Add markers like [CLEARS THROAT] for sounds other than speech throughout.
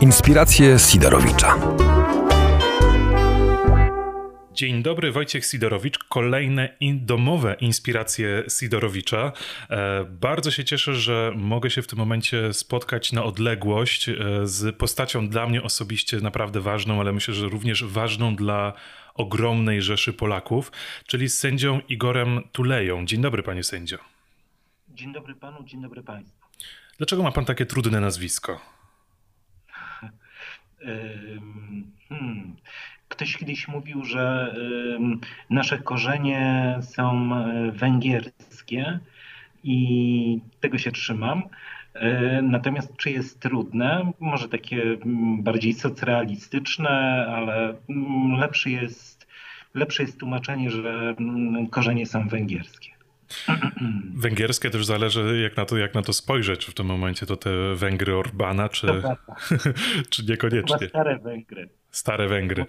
Inspiracje Sidorowicza. Dzień dobry, Wojciech Sidorowicz. Kolejne in domowe inspiracje Sidorowicza. E, bardzo się cieszę, że mogę się w tym momencie spotkać na odległość e, z postacią dla mnie osobiście naprawdę ważną, ale myślę, że również ważną dla ogromnej rzeszy Polaków, czyli z sędzią Igorem Tuleją. Dzień dobry, panie sędzio. Dzień dobry panu, dzień dobry państwu. Dlaczego ma pan takie trudne nazwisko? Hmm. Ktoś kiedyś mówił, że nasze korzenie są e, węgierskie i tego się trzymam. E, natomiast czy jest trudne? Może takie mm, bardziej socrealistyczne, ale mm, lepsze jest, lepsze jest tłumaczenie, że mm, korzenie są węgierskie. Węgierskie też zależy, jak na to, jak na to spojrzeć. Czy w tym momencie to te Węgry Orbana, czy, [LAUGHS] czy niekoniecznie? Chyba stare Węgry. Stare Węgry.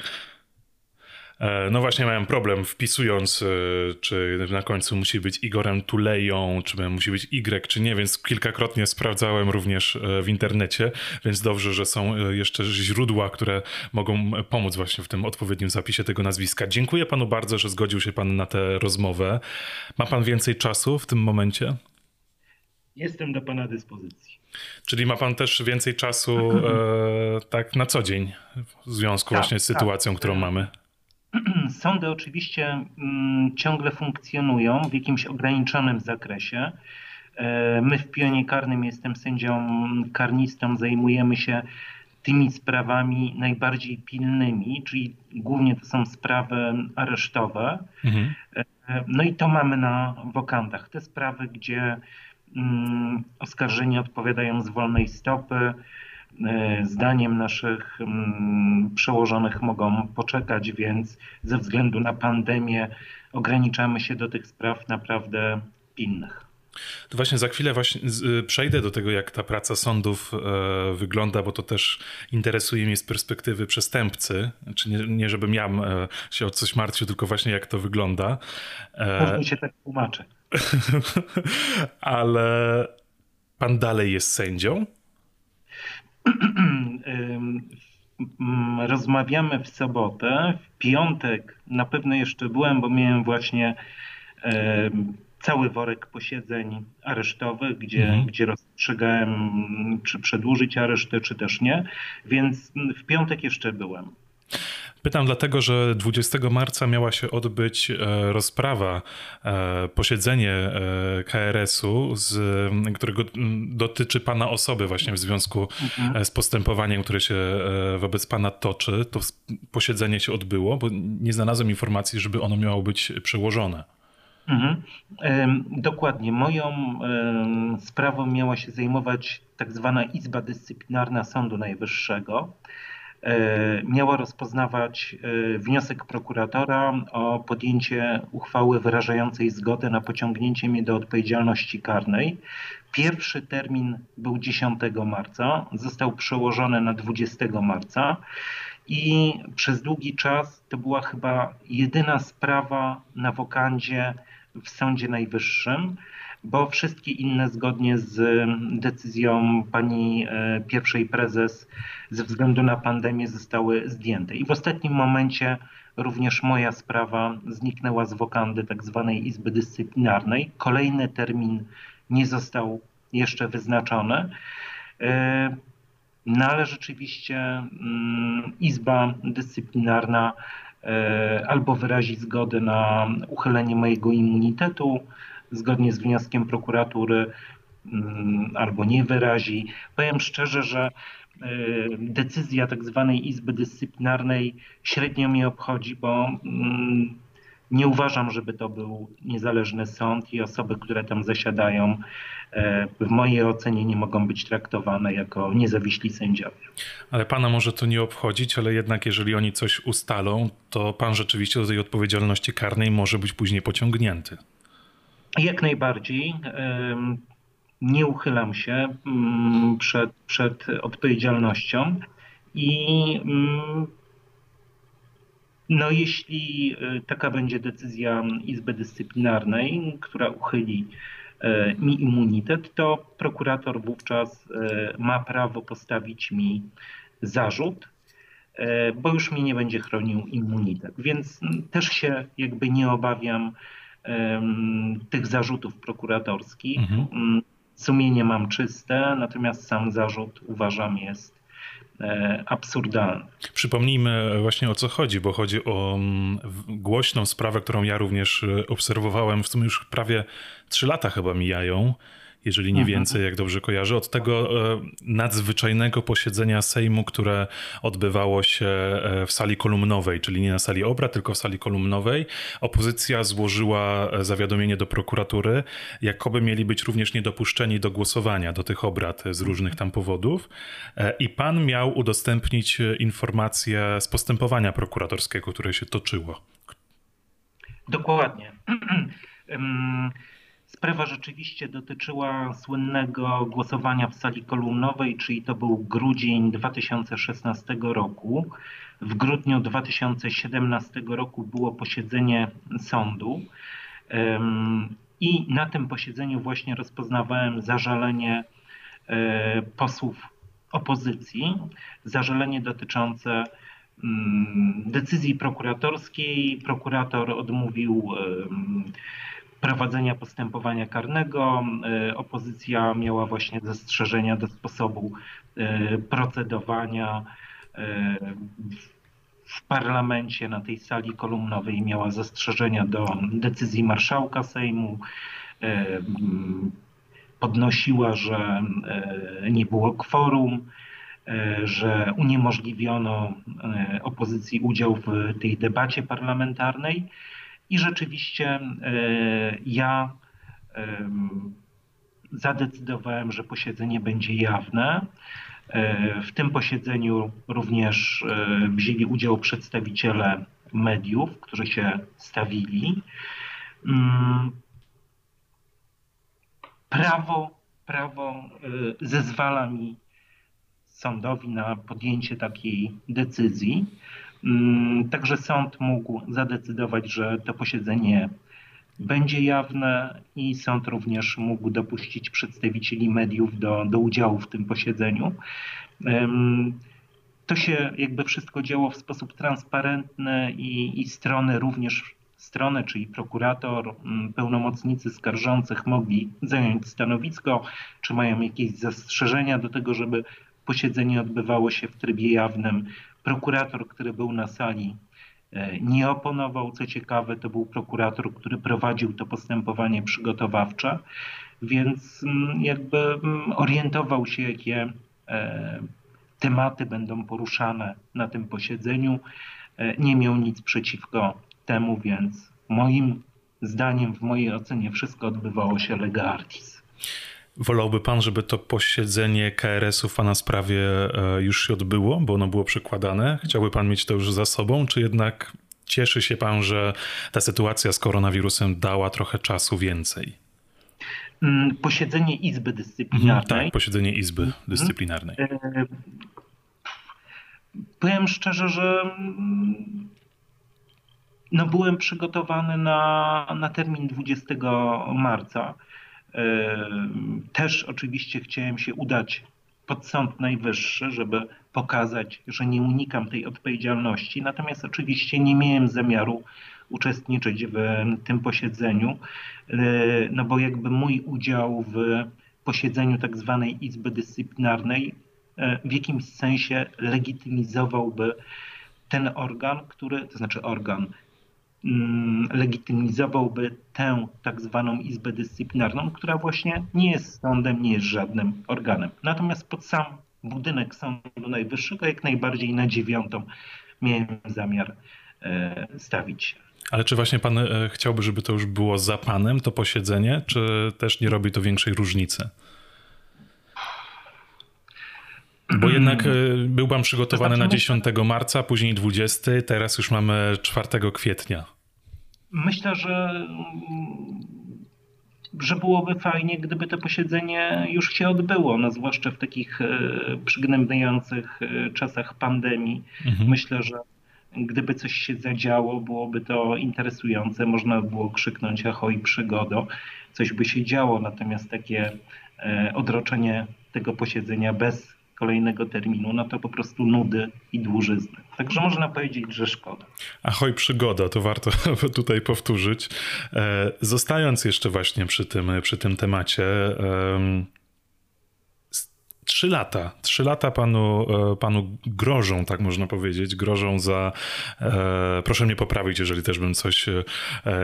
E, no właśnie miałem problem wpisując, e, czy na końcu musi być Igorem Tuleją, czy musi być Y, czy nie, więc kilkakrotnie sprawdzałem również e, w internecie, więc dobrze, że są jeszcze źródła, które mogą pomóc właśnie w tym odpowiednim zapisie tego nazwiska. Dziękuję panu bardzo, że zgodził się pan na tę rozmowę. Ma pan więcej czasu w tym momencie? Jestem do pana dyspozycji. Czyli ma pan też więcej czasu e, tak na co dzień w związku tak, właśnie z tak. sytuacją, tak. którą mamy? [CLEARS THROAT] Sądy oczywiście mm, ciągle funkcjonują w jakimś ograniczonym zakresie. E, my w pionie karnym, jestem sędzią karnistą, zajmujemy się tymi sprawami najbardziej pilnymi, czyli głównie to są sprawy aresztowe. Mhm. E, no i to mamy na wokantach. Te sprawy, gdzie mm, oskarżeni odpowiadają z wolnej stopy, zdaniem naszych mm, przełożonych mogą poczekać, więc ze względu na pandemię ograniczamy się do tych spraw naprawdę pilnych. To właśnie za chwilę właśnie przejdę do tego, jak ta praca sądów e, wygląda, bo to też interesuje mnie z perspektywy przestępcy. Czy nie, nie żebym ja e, się o coś martwił, tylko właśnie jak to wygląda. Można się tak tłumaczę. [LAUGHS] Ale pan dalej jest sędzią? Rozmawiamy w sobotę. W piątek na pewno jeszcze byłem, bo miałem właśnie cały worek posiedzeń aresztowych, gdzie, mhm. gdzie rozstrzygałem, czy przedłużyć aresztę, czy też nie. Więc w piątek jeszcze byłem. Pytam dlatego, że 20 marca miała się odbyć e, rozprawa, e, posiedzenie e, KRS-u, którego dotyczy pana osoby właśnie w związku mhm. z postępowaniem, które się wobec pana toczy. To posiedzenie się odbyło, bo nie znalazłem informacji, żeby ono miało być przełożone. Mhm. Dokładnie. Moją sprawą miała się zajmować tak zwana Izba Dyscyplinarna Sądu Najwyższego. E, miała rozpoznawać e, wniosek prokuratora o podjęcie uchwały wyrażającej zgodę na pociągnięcie mnie do odpowiedzialności karnej. Pierwszy termin był 10 marca, został przełożony na 20 marca i przez długi czas to była chyba jedyna sprawa na wokandzie w Sądzie Najwyższym bo wszystkie inne zgodnie z decyzją pani e, pierwszej prezes ze względu na pandemię zostały zdjęte. I w ostatnim momencie również moja sprawa zniknęła z wokandy tak zwanej Izby Dyscyplinarnej. Kolejny termin nie został jeszcze wyznaczony. E, no ale rzeczywiście mm, Izba Dyscyplinarna e, albo wyrazi zgodę na uchylenie mojego immunitetu, zgodnie z wnioskiem prokuratury mm, albo nie wyrazi. Powiem szczerze, że y, decyzja tak zwanej Izby Dyscyplinarnej średnio mnie obchodzi, bo mm, nie uważam, żeby to był niezależny sąd i osoby, które tam zasiadają, e, w mojej ocenie nie mogą być traktowane jako niezawiśli sędziowie. Ale pana może to nie obchodzić, ale jednak jeżeli oni coś ustalą, to pan rzeczywiście do tej odpowiedzialności karnej może być później pociągnięty. Jak najbardziej. Nie uchylam się mm, przed, przed odpowiedzialnością i mm, no jeśli e, taka będzie decyzja Izby Dyscyplinarnej, która uchyli e, mi immunitet, to prokurator wówczas e, ma prawo postawić mi zarzut, bo już mnie nie będzie chronił immunitet. Więc też się jakby nie obawiam tych zarzutów prokuratorskich. Mhm. Sumienie mam czyste, natomiast sam zarzut uważam jest E, absurdalne. Przypomnijmy właśnie o co chodzi, bo chodzi o mm, głośną sprawę, którą ja również e, obserwowałem. W sumie już prawie trzy lata chyba mijają jeżeli nie mhm. więcej, jak dobrze kojarzę, od tego e, nadzwyczajnego posiedzenia Sejmu, które odbywało się e, w sali kolumnowej, czyli nie na sali obrad, tylko w sali kolumnowej. Opozycja złożyła e, zawiadomienie do prokuratury, jakoby mieli być również niedopuszczeni do głosowania do tych obrad z różnych tam powodów. I pan miał udostępnić informacje z postępowania prokuratorskiego, które się toczyło. Dokładnie. [CLEARS THROAT] Sprawa rzeczywiście dotyczyła słynnego głosowania w sali kolumnowej, czyli to był grudzień 2016 roku. W grudniu 2017 roku było posiedzenie sądu. I na tym posiedzeniu właśnie rozpoznawałem zażalenie e, posłów opozycji, zażalenie dotyczące mm, decyzji prokuratorskiej. Prokurator odmówił prowadzenia postępowania karnego. E, opozycja miała właśnie zastrzeżenia do sposobu e, procedowania e, w parlamencie, na tej sali kolumnowej miała zastrzeżenia do decyzji marszałka Sejmu. Podnosiła, że nie było kworum, że uniemożliwiono opozycji udział w tej debacie parlamentarnej. I rzeczywiście e, ja zadecydowałem, że posiedzenie będzie jawne. E, w tym posiedzeniu również e, wzięli udział przedstawiciele mediów, którzy się stawili. Mm, prawo, prawo zezwala mi sądowi na podjęcie takiej decyzji. Mm, także sąd mógł zadecydować, że to posiedzenie będzie jawne i sąd również mógł dopuścić przedstawicieli mediów do, do udziału w tym posiedzeniu. To się jakby wszystko działo w sposób transparentny i, i strony również strony, czyli prokurator, mm, pełnomocnicy skarżących mogli zająć stanowisko, czy mają jakieś zastrzeżenia do tego, żeby posiedzenie odbywało się w trybie jawnym. Prokurator, który był na sali, e, nie oponował. Co ciekawe, to był prokurator, który prowadził to postępowanie przygotowawcze, więc mm, jakby mm, orientował się, jakie e, tematy będą poruszane na tym posiedzeniu. E, nie miał nic przeciwko temu, więc moim zdaniem, w mojej ocenie, wszystko odbywało się lega artis. Wolałby pan, żeby to posiedzenie KRS-u w pana sprawie e, już się odbyło, bo ono było przekładane? Chciałby pan mieć to już za sobą, czy jednak cieszy się pan, że ta sytuacja z koronawirusem dała trochę czasu więcej? Mm, posiedzenie Izby Dyscyplinarnej. Mhm, tak, posiedzenie Izby mhm. Dyscyplinarnej. E, powiem szczerze, że no byłem przygotowany na, na termin 20 marca. Też oczywiście chciałem się udać pod Sąd Najwyższy, żeby pokazać, że nie unikam tej odpowiedzialności. Natomiast oczywiście nie miałem zamiaru uczestniczyć w tym posiedzeniu, no bo jakby mój udział w posiedzeniu tak zwanej Izby Dyscyplinarnej e, w jakimś sensie legitymizowałby ten organ, który, to znaczy organ, legitymizowałby tę tak zwaną Izbę Dyscyplinarną, która właśnie nie jest sądem, nie jest żadnym organem. Natomiast pod sam budynek Sądu Najwyższego jak najbardziej na dziewiątą miałem zamiar e, stawić. Ale czy właśnie pan e, chciałby, żeby to już było za panem, to posiedzenie, czy też nie robi to większej różnicy? Bo jednak e, był pan przygotowany na 10 marca, później 20, teraz już mamy 4 kwietnia. Myślę, że, że byłoby fajnie, gdyby to posiedzenie już się odbyło, no zwłaszcza w takich e, przygnębiających e, czasach pandemii. Mhm. Myślę, że gdyby coś się zadziało, byłoby to interesujące, można by było krzyknąć ahoj przygodo, coś by się działo, natomiast takie odroczenie tego posiedzenia bez kolejnego terminu, no to po prostu nudy i dłużyzny. Także można powiedzieć, że szkoda. Ahoj przygoda, to warto [LAUGHS] tutaj powtórzyć. E, zostając jeszcze właśnie przy tym, przy tym temacie, trzy lata. Trzy lata panu, e, panu grożą, tak można powiedzieć. Grożą za. E, proszę mnie poprawić, jeżeli też bym coś e,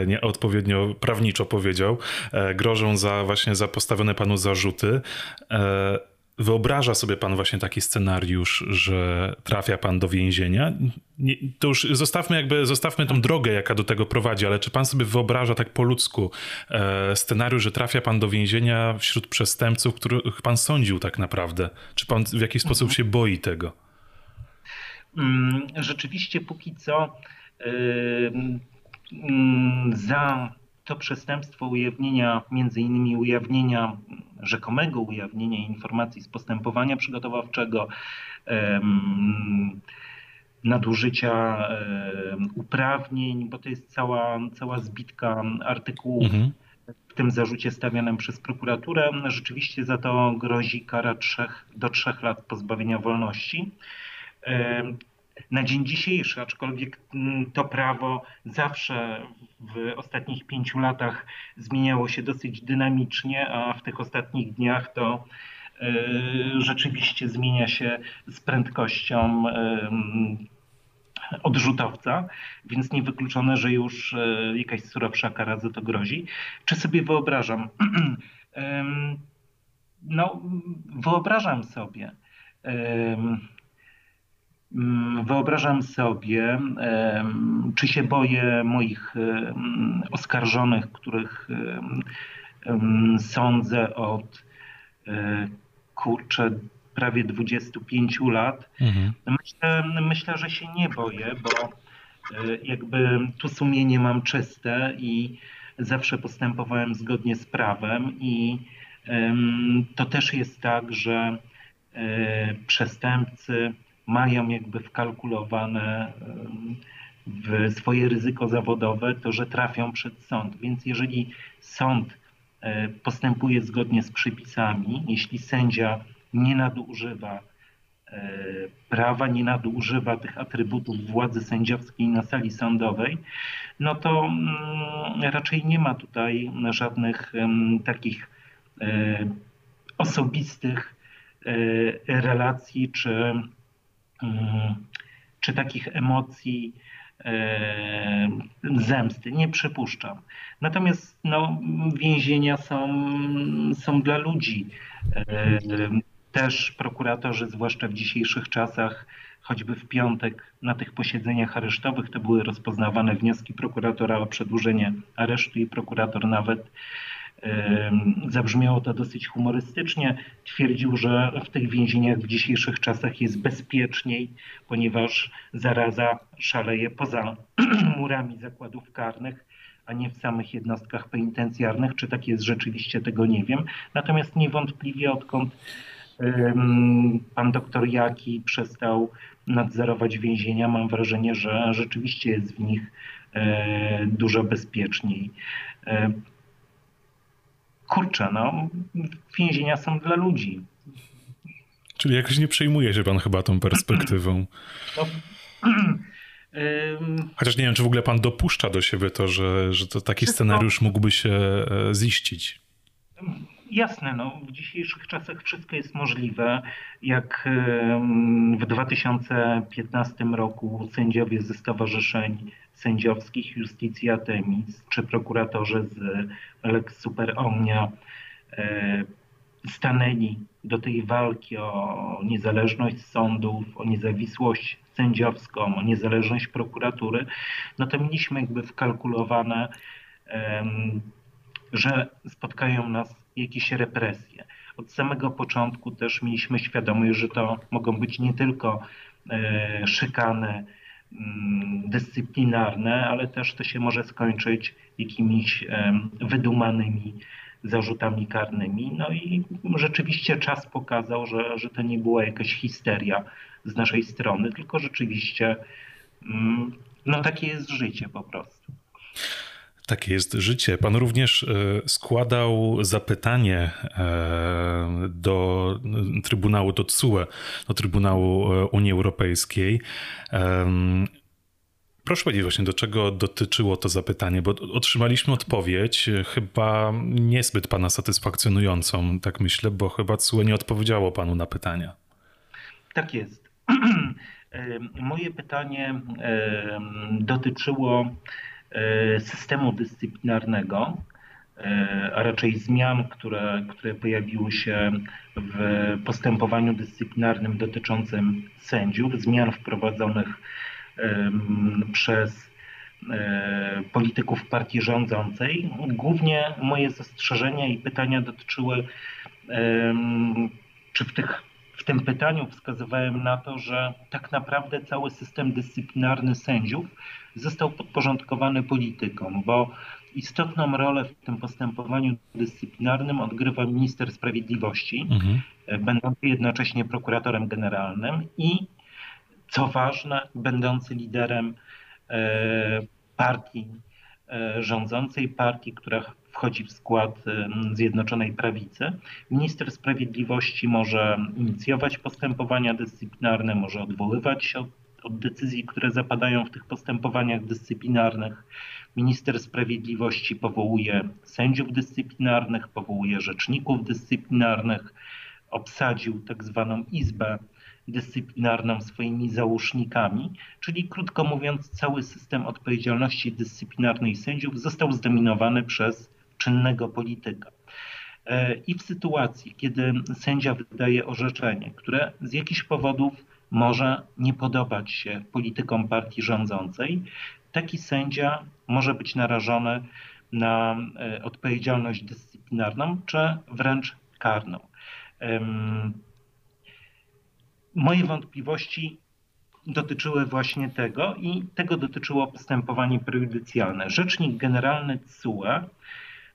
nieodpowiednio prawniczo powiedział. E, grożą za właśnie za postawione panu zarzuty. E, Wyobraża sobie pan właśnie taki scenariusz, że trafia pan do więzienia? Nie, to już zostawmy jakby, zostawmy tą drogę, jaka do tego prowadzi, ale czy pan sobie wyobraża tak po ludzku e, scenariusz, że trafia pan do więzienia wśród przestępców, których pan sądził tak naprawdę? Czy pan w jakiś sposób się boi tego? Mm, rzeczywiście póki co yy, yy, za to przestępstwo ujawnienia, między innymi ujawnienia, rzekomego ujawnienia informacji z postępowania przygotowawczego, nadużycia uprawnień, bo to jest cała, cała zbitka artykułów mhm. w tym zarzucie stawianym przez prokuraturę. Rzeczywiście za to grozi kara 3 do 3 lat pozbawienia wolności na dzień dzisiejszy, aczkolwiek mm, to prawo zawsze w ostatnich pięciu latach zmieniało się dosyć dynamicznie, a w tych ostatnich dniach to e, rzeczywiście zmienia się z prędkością odrzutowca, więc niewykluczone, że już e, jakaś surowsza kara za to grozi. Czy sobie wyobrażam? [CLEARS THROAT] No, wyobrażam sobie. Mm, wyobrażam sobie, czy się boję moich oskarżonych, których sądzę od e, kurczę prawie 25 lat. Mhm. Myślę, myślę, że się nie boję, bo e, jakby tu sumienie mam czyste i zawsze postępowałem zgodnie z prawem i to też jest tak, że e, przestępcy mają jakby wkalkulowane w swoje ryzyko zawodowe to, że trafią przed sąd. Więc jeżeli sąd e, postępuje zgodnie z przepisami, jeśli sędzia nie nadużywa e, prawa, nie nadużywa tych atrybutów władzy sędziowskiej na sali sądowej, no to mm, raczej nie ma tutaj żadnych takich e, osobistych relacji czy czy takich emocji e, zemsty. Nie przypuszczam. Natomiast no, więzienia są, są dla ludzi. E, też prokuratorzy, zwłaszcza w dzisiejszych czasach, choćby w piątek na tych posiedzeniach aresztowych, to były rozpoznawane wnioski prokuratora o przedłużenie aresztu i prokurator nawet Zabrzmiało to dosyć humorystycznie. Twierdził, że w tych więzieniach w dzisiejszych czasach jest bezpieczniej, ponieważ zaraza szaleje poza [CLEARS THROAT] murami zakładów karnych, a nie w samych jednostkach penitencjarnych. Czy tak jest rzeczywiście, tego nie wiem. Natomiast niewątpliwie odkąd pan doktor Jaki przestał nadzorować więzienia, mam wrażenie, że rzeczywiście jest w nich e, dużo bezpieczniej. Kurczę, no, więzienia są dla ludzi. Czyli jakoś nie przejmuje się pan chyba tą perspektywą. No, [CLEARS THROAT] Chociaż nie wiem, czy w ogóle pan dopuszcza do siebie to, że, że to taki scenariusz mógłby się e, ziścić. Jasne, no, w dzisiejszych czasach wszystko jest możliwe. Jak w 2015 roku sędziowie ze stowarzyszeń sędziowskich Justitia Temis czy prokuratorzy z Lex Super Omnia e, stanęli do tej walki o niezależność sądów, o niezawisłość sędziowską, o niezależność prokuratury, no to mieliśmy jakby wkalkulowane, że spotkają nas jakieś represje. Od samego początku też mieliśmy świadomość, że to mogą być nie tylko e, szykany dyscyplinarne, ale też to się może skończyć jakimiś wydumanymi zarzutami karnymi. No i rzeczywiście czas pokazał, że, że to nie była jakaś histeria z naszej strony, tylko rzeczywiście mm, no takie jest życie po prostu. Takie jest życie. Pan również składał zapytanie do Trybunału, do TSUE, do Trybunału Unii Europejskiej Proszę powiedzieć właśnie, do czego dotyczyło to zapytanie, bo otrzymaliśmy odpowiedź chyba niezbyt pana satysfakcjonującą, tak myślę, bo chyba CUE nie odpowiedziało panu na pytania. Tak jest. [CLEARS THROAT] Moje pytanie dotyczyło e, systemu dyscyplinarnego, e, a raczej zmian, które, które pojawiły się w postępowaniu dyscyplinarnym dotyczącym sędziów, zmian wprowadzonych przez e, polityków partii rządzącej. Głównie moje zastrzeżenia i pytania dotyczyły, czy w, tych, w tym pytaniu wskazywałem na to, że tak naprawdę cały system dyscyplinarny sędziów został podporządkowany politykom, bo istotną rolę w tym postępowaniu dyscyplinarnym odgrywa minister sprawiedliwości, mhm. będący jednocześnie prokuratorem generalnym i co ważne, będący liderem e, partii e, rządzącej, partii, która wchodzi w skład e, Zjednoczonej Prawicy. Minister Sprawiedliwości może inicjować postępowania dyscyplinarne, może odwoływać się od, od decyzji, które zapadają w tych postępowaniach dyscyplinarnych. Minister Sprawiedliwości powołuje sędziów dyscyplinarnych, powołuje rzeczników dyscyplinarnych, obsadził tak zwaną Izbę dyscyplinarną swoimi załóżnikami, czyli krótko mówiąc, cały system odpowiedzialności dyscyplinarnej sędziów został zdominowany przez czynnego polityka. E, I w sytuacji, kiedy sędzia wydaje orzeczenie, które z jakichś powodów może nie podobać się politykom partii rządzącej, taki sędzia może być narażony na e, odpowiedzialność dyscyplinarną czy wręcz karną. Moje wątpliwości dotyczyły właśnie tego i tego dotyczyło postępowanie prejudycjalne. Rzecznik Generalny CUE,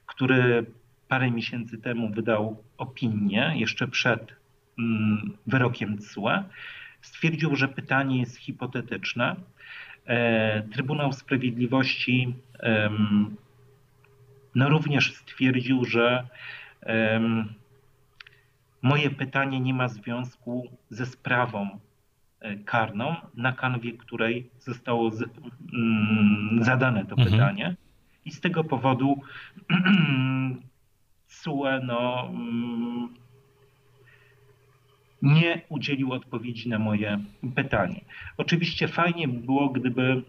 który parę miesięcy temu wydał opinię, jeszcze przed mm, wyrokiem CUE, stwierdził, że pytanie jest hipotetyczne. E, Trybunał Sprawiedliwości no również stwierdził, że Moje pytanie nie ma związku ze sprawą e, karną, na kanwie której zostało z, mm, zadane to mhm. pytanie. I z tego powodu [CLEARS THROAT] SUE no, mm, nie udzielił odpowiedzi na moje pytanie. Oczywiście fajnie by było, gdyby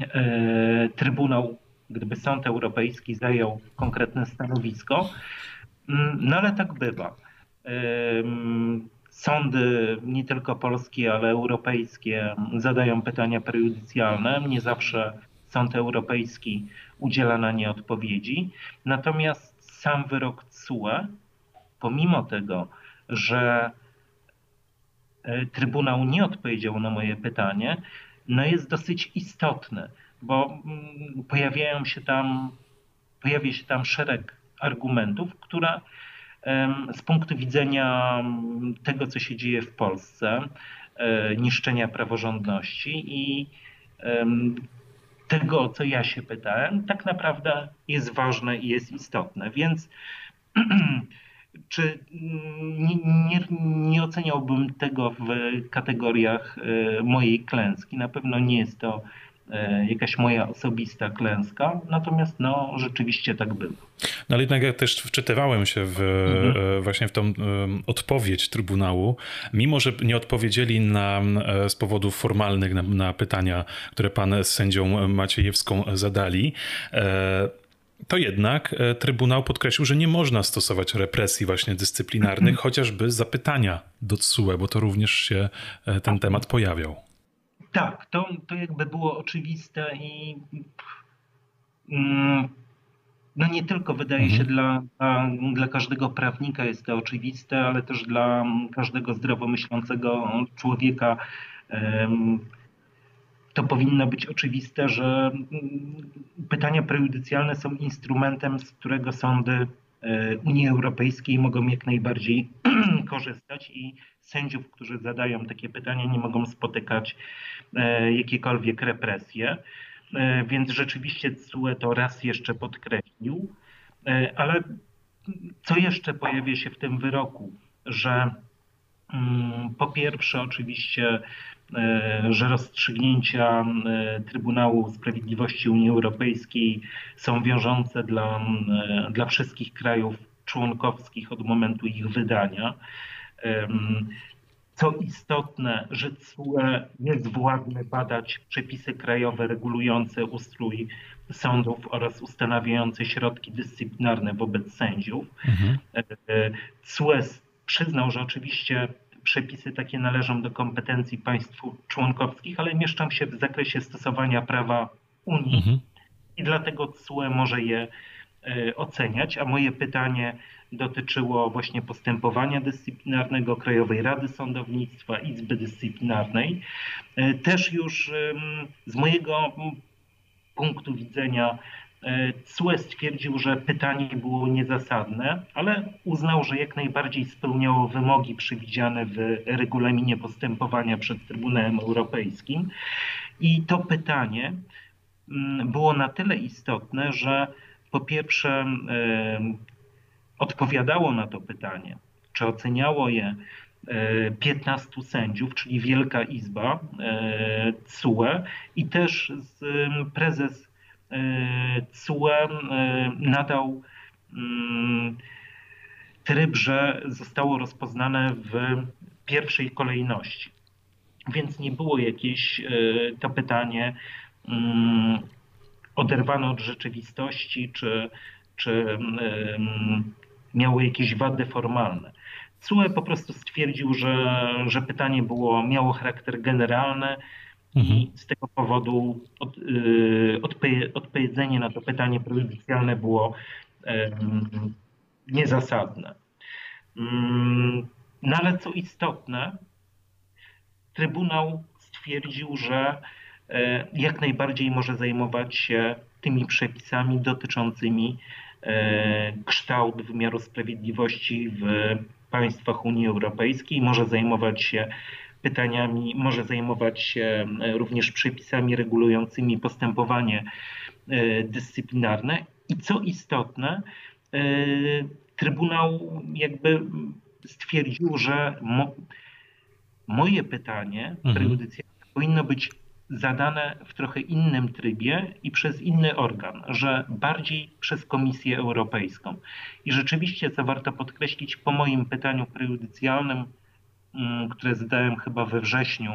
e, Trybunał, gdyby Sąd Europejski zajął konkretne stanowisko, mm, no ale tak bywa Sądy, nie tylko polskie, ale europejskie, zadają pytania prejudycjalne. Nie zawsze Sąd Europejski udziela na nie odpowiedzi. Natomiast sam wyrok CUE, pomimo tego, że Trybunał nie odpowiedział na moje pytanie, no jest dosyć istotny, bo mm, pojawiają się tam, pojawia się tam szereg argumentów, które z punktu widzenia tego, co się dzieje w Polsce, e, niszczenia praworządności i tego, o co ja się pytałem, tak naprawdę jest ważne i jest istotne. Więc [CLEARS THROAT] czy nie, nie, nie, oceniałbym tego w kategoriach e, mojej klęski? Na pewno nie jest to E, jakaś moja osobista klęska, natomiast no, rzeczywiście tak było. No ale jednak ja też wczytywałem się w, mhm. E, właśnie w tą odpowiedź Trybunału, mimo że nie odpowiedzieli na, e, z powodów formalnych na, na pytania, które pan z sędzią Maciejewską zadali, to jednak Trybunał podkreślił, że nie można stosować represji właśnie dyscyplinarnych, mhm. chociażby zapytania do TSUE, bo to również się ten temat pojawiał. Tak, to, to jakby było oczywiste i mm, no nie tylko wydaje mhm. się dla, dla, dla, każdego prawnika jest to oczywiste, ale też dla każdego zdrowomyślącego człowieka to powinno być oczywiste, że mm, pytania prejudycjalne są instrumentem, z którego sądy e, Unii Europejskiej mogą jak najbardziej [CLEARS THROAT] korzystać i sędziów, którzy zadają takie pytania, nie mogą spotykać e, jakiekolwiek represje. więc rzeczywiście CUE to raz jeszcze podkreślił. Ale co jeszcze pojawia się w tym wyroku? Że mm, po pierwsze, oczywiście, że rozstrzygnięcia Trybunału Sprawiedliwości Unii Europejskiej są wiążące dla, dla wszystkich krajów członkowskich od momentu ich wydania. Co istotne, że CUE jest władny badać przepisy krajowe regulujące ustrój sądów oraz ustanawiające środki dyscyplinarne wobec sędziów. Mhm. CUE przyznał, że oczywiście przepisy takie należą do kompetencji państw członkowskich, ale mieszczą się w zakresie stosowania prawa Unii mhm. i dlatego CUE może je e, oceniać. A moje pytanie dotyczyło właśnie postępowania dyscyplinarnego Krajowej Rady Sądownictwa, Izby Dyscyplinarnej. E, też już z mojego punktu widzenia CUE stwierdził, że pytanie było niezasadne, ale uznał, że jak najbardziej spełniało wymogi przewidziane w regulaminie postępowania przed Trybunałem Europejskim. I to pytanie było na tyle istotne, że po pierwsze odpowiadało na to pytanie, czy oceniało je 15 e, sędziów, czyli Wielka Izba CUE i też prezes CUE nadał mm, tryb, że zostało rozpoznane w pierwszej kolejności. Więc nie było jakieś e, to pytanie mm, oderwane od rzeczywistości, czy, czy miało jakieś wady formalne. CUE po prostu stwierdził, że, że pytanie było, miało charakter generalny mhm. i z tego powodu od, y, odpowiedzenie na to pytanie prejudycjalne było niezasadne. Mm, no ale co istotne, Trybunał stwierdził, że e, jak najbardziej może zajmować się tymi przepisami dotyczącymi E, kształt wymiaru sprawiedliwości w państwach Unii Europejskiej, może zajmować się pytaniami, może zajmować się e, również przepisami regulującymi postępowanie e, dyscyplinarne. I co istotne, Trybunał jakby stwierdził, że mo, moje pytanie mhm. prejudycjalne powinno być zadane w trochę innym trybie i przez inny organ, że bardziej przez Komisję Europejską. I rzeczywiście, co warto podkreślić, po moim pytaniu prejudycjalnym, które zadałem chyba we wrześniu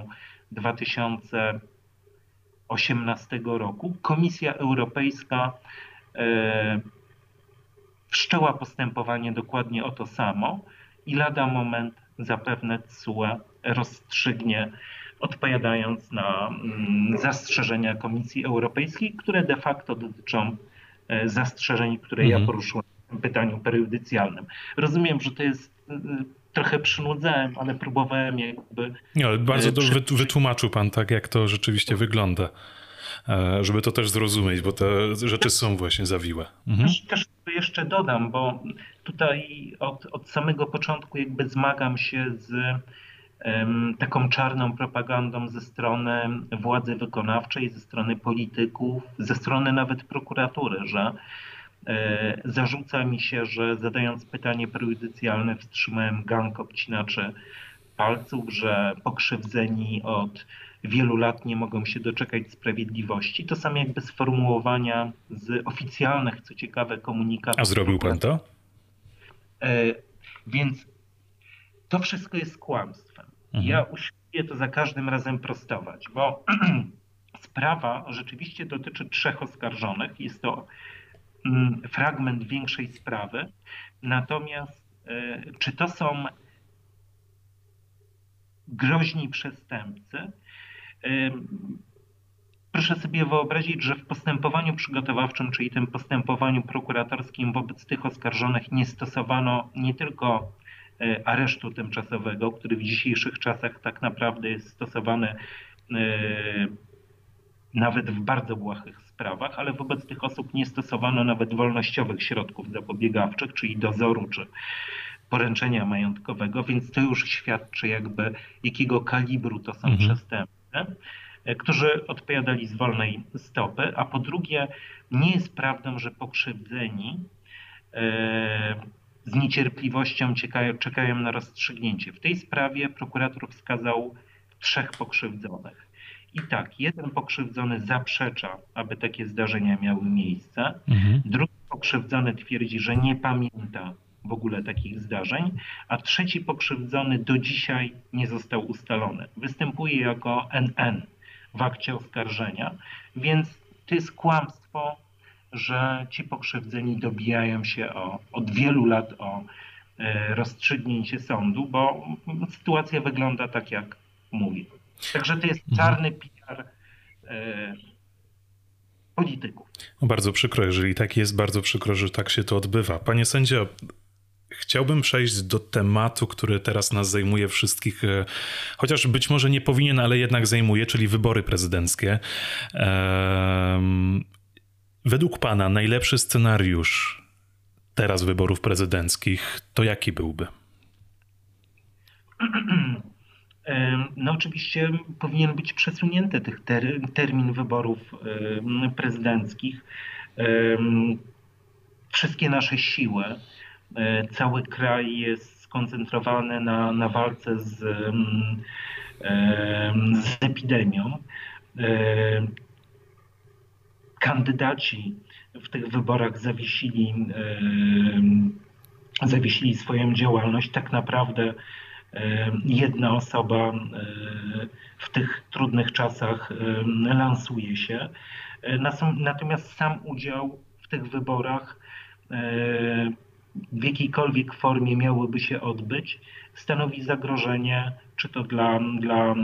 2018 roku, Komisja Europejska e, wszczęła postępowanie dokładnie o to samo i lada moment zapewne CUE rozstrzygnie odpowiadając na mm, zastrzeżenia Komisji Europejskiej, które de facto dotyczą e, zastrzeżeń, które mhm. ja poruszyłem w pytaniu peryudycjalnym. Rozumiem, że to jest e, trochę przynudzałem, ale próbowałem jakby. Nie, ale bardzo dobrze przy... wytłumaczył pan tak, jak to rzeczywiście wygląda. E, żeby to też zrozumieć, bo te rzeczy są właśnie zawiłe. Mhm. Też, też jeszcze dodam, bo tutaj od, od samego początku jakby zmagam się z taką czarną propagandą ze strony władzy wykonawczej, ze strony polityków, ze strony nawet prokuratury, że e, zarzuca mi się, że zadając pytanie prejudycjalne wstrzymałem gang obcinaczy palców, że pokrzywdzeni od wielu lat nie mogą się doczekać sprawiedliwości. To są jakby sformułowania z oficjalnych, co ciekawe, komunikatów. A zrobił pan to? E, więc to wszystko jest kłamstwem. Mhm. Ja usiłuję to za każdym razem prostować, bo [CLEARS THROAT] sprawa rzeczywiście dotyczy trzech oskarżonych. Jest to fragment większej sprawy. Natomiast e, czy to są groźni przestępcy? E, proszę sobie wyobrazić, że w postępowaniu przygotowawczym, czyli tym postępowaniu prokuratorskim wobec tych oskarżonych nie stosowano nie tylko E, aresztu tymczasowego, który w dzisiejszych czasach tak naprawdę jest stosowany nawet w bardzo błahych sprawach, ale wobec tych osób nie stosowano nawet wolnościowych środków zapobiegawczych, czyli dozoru czy poręczenia majątkowego, więc to już świadczy jakby jakiego kalibru to są mhm. przestępstwa. którzy odpowiadali z wolnej stopy, a po drugie, nie jest prawdą, że pokrzywdzeni z niecierpliwością czekają na rozstrzygnięcie. W tej sprawie prokurator wskazał trzech pokrzywdzonych. I tak, jeden pokrzywdzony zaprzecza, aby takie zdarzenia miały miejsce. Mhm. Drugi pokrzywdzony twierdzi, że nie pamięta w ogóle takich zdarzeń, a trzeci pokrzywdzony do dzisiaj nie został ustalony. Występuje jako NN w akcie oskarżenia, więc to jest kłamstwo, że ci pokrzywdzeni dobijają się o, od wielu lat o e, rozstrzygnięcie sądu, bo sytuacja wygląda tak, jak mówię. Także to jest mhm. czarny PR e, polityków. No bardzo przykro, jeżeli tak jest, bardzo przykro, że tak się to odbywa. Panie sędzio, Chciałbym przejść do tematu, który teraz nas zajmuje wszystkich, e, chociaż być może nie powinien, ale jednak zajmuje, czyli wybory prezydenckie. Według Pana najlepszy scenariusz teraz wyborów prezydenckich to jaki byłby? [CLEARS THROAT] No oczywiście powinien być przesunięty tych ter, termin wyborów prezydenckich. Wszystkie nasze siły, e, cały kraj jest skoncentrowany na, na walce z, z epidemią. Kandydaci w tych wyborach zawiesili, zawiesili swoją działalność. Tak naprawdę jedna osoba w tych trudnych czasach lansuje się. Natomiast sam udział w tych wyborach w jakiejkolwiek formie miałoby się odbyć, stanowi zagrożenie, czy to dla, dla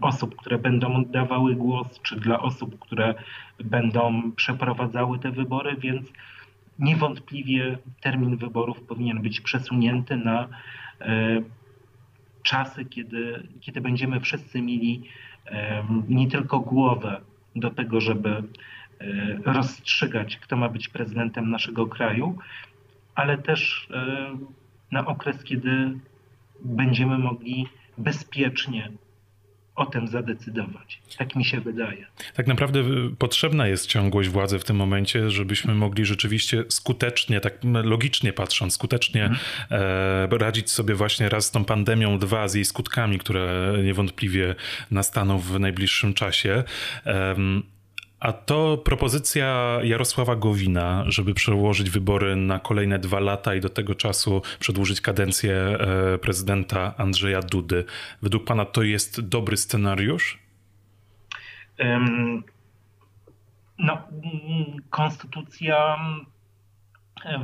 osób, które będą oddawały głos, czy dla osób, które będą przeprowadzały te wybory, więc niewątpliwie termin wyborów powinien być przesunięty na czasy, kiedy, kiedy będziemy wszyscy mieli nie tylko głowę do tego, żeby e, rozstrzygać, kto ma być prezydentem naszego kraju, ale też na okres, kiedy będziemy mogli bezpiecznie o tym zadecydować. Tak mi się wydaje. Tak naprawdę y, potrzebna jest ciągłość władzy w tym momencie, żebyśmy mogli rzeczywiście skutecznie, tak logicznie patrząc, skutecznie mhm. e, radzić sobie właśnie raz z tą pandemią, dwa z jej skutkami, które niewątpliwie nastaną w najbliższym czasie. A to propozycja Jarosława Gowina, żeby przełożyć wybory na kolejne dwa lata i do tego czasu przedłużyć kadencję e, prezydenta Andrzeja Dudy. Według pana to jest dobry scenariusz? No, konstytucja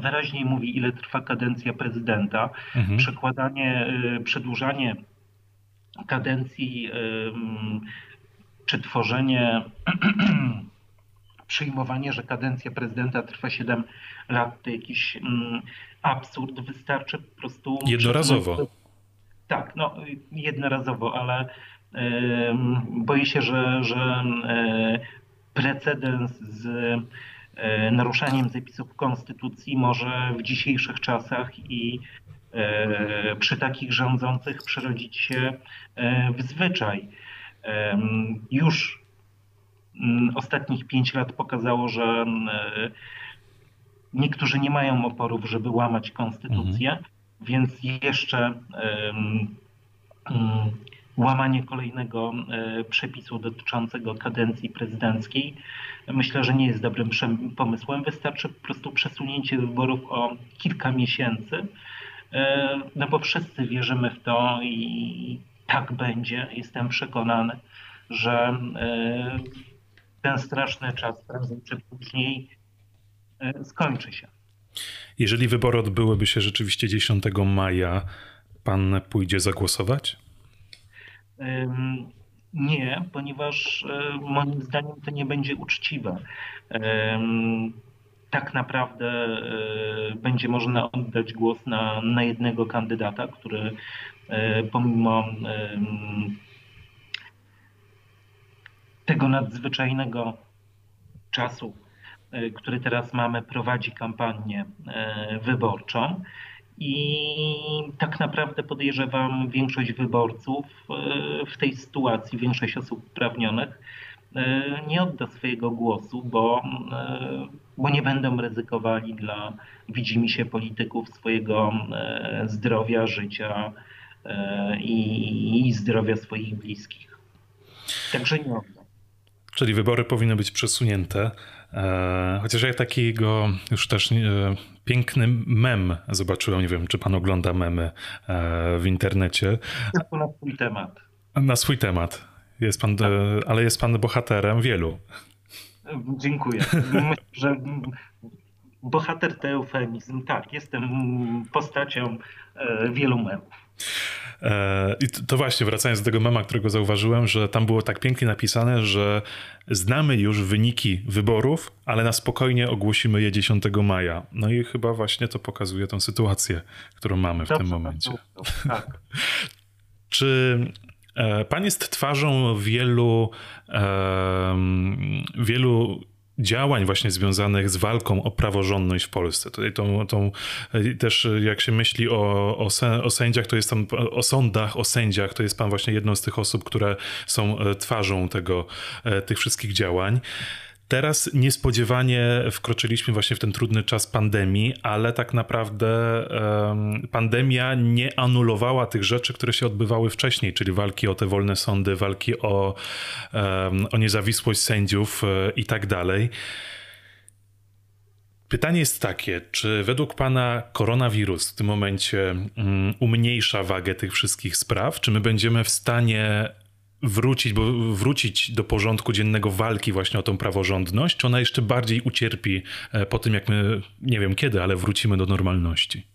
wyraźnie mówi, ile trwa kadencja prezydenta. Mhm. Przekładanie, e, przedłużanie kadencji czy tworzenie, [CLEARS THROAT] [CLEARS THROAT] przyjmowanie, że kadencja prezydenta trwa 7 lat, to jakiś mm, absurd. Wystarczy po prostu. Jednorazowo. Tak, no jednorazowo, ale y, boję się, że, że y, precedens z y, naruszaniem zapisów konstytucji może w dzisiejszych czasach i przy takich rządzących przerodzić się w zwyczaj. Już ostatnich pięć lat pokazało, że mm, e, niektórzy nie mają oporów, żeby łamać konstytucję, mhm. więc jeszcze mm, łamanie kolejnego e, przepisu dotyczącego kadencji prezydenckiej myślę, że nie jest dobrym pomysłem. Wystarczy po prostu przesunięcie wyborów o kilka miesięcy, e, no bo wszyscy wierzymy w to i tak będzie. Jestem przekonany, że ten straszny czas prędzej czy później e, skończy się. Jeżeli wybory odbyłyby się rzeczywiście 10 maja, pan pójdzie zagłosować? Nie, ponieważ e, moim zdaniem to nie będzie uczciwe. Tak naprawdę będzie można oddać głos na, na jednego kandydata, który E, pomimo tego nadzwyczajnego czasu, e, który teraz mamy, prowadzi kampanię e, wyborczą I tak naprawdę podejrzewam większość wyborców w tej sytuacji, większość osób uprawnionych nie odda swojego głosu, bo, bo nie będą ryzykowali dla widzimy się polityków swojego zdrowia, życia i, i zdrowia swoich bliskich. Także nie oddam. Czyli wybory powinny być przesunięte. E, chociaż ja takiego już też piękny mem zobaczyłem. Nie wiem, czy pan ogląda memy e, w internecie. Na swój temat. Na swój temat. Jest pan, tak. ale jest pan bohaterem wielu. Dziękuję. Myślę, że bohater to eufemizm. Tak, jestem postacią e, wielu memów. E, I to właśnie, wracając do tego mema, którego zauważyłem, że tam było tak pięknie napisane, że znamy już wyniki wyborów, ale na spokojnie ogłosimy je 10 maja. No i chyba właśnie to pokazuje tą sytuację, którą mamy w Dobrze, tym momencie. Tak. [LAUGHS] Czy e, pan jest twarzą wielu, wielu działań właśnie związanych z walką o praworządność w Polsce. Tutaj tą, tą też jak się myśli o, o, o sędziach, to jest tam o sądach, o sędziach, to jest pan właśnie jedną z tych osób, które są e, twarzą tego, e, tych wszystkich działań. Teraz niespodziewanie wkroczyliśmy właśnie w ten trudny czas pandemii, ale tak naprawdę um, pandemia nie anulowała tych rzeczy, które się odbywały wcześniej, czyli walki o te wolne sądy, walki o, um, o niezawisłość sędziów e, i tak dalej. Pytanie jest takie, czy według Pana koronawirus w tym momencie um, umniejsza wagę tych wszystkich spraw? Czy my będziemy w stanie wrócić, bo wrócić do porządku dziennego walki właśnie o tą praworządność, czy ona jeszcze bardziej ucierpi e, po tym, jak my, nie wiem kiedy, ale wrócimy do normalności?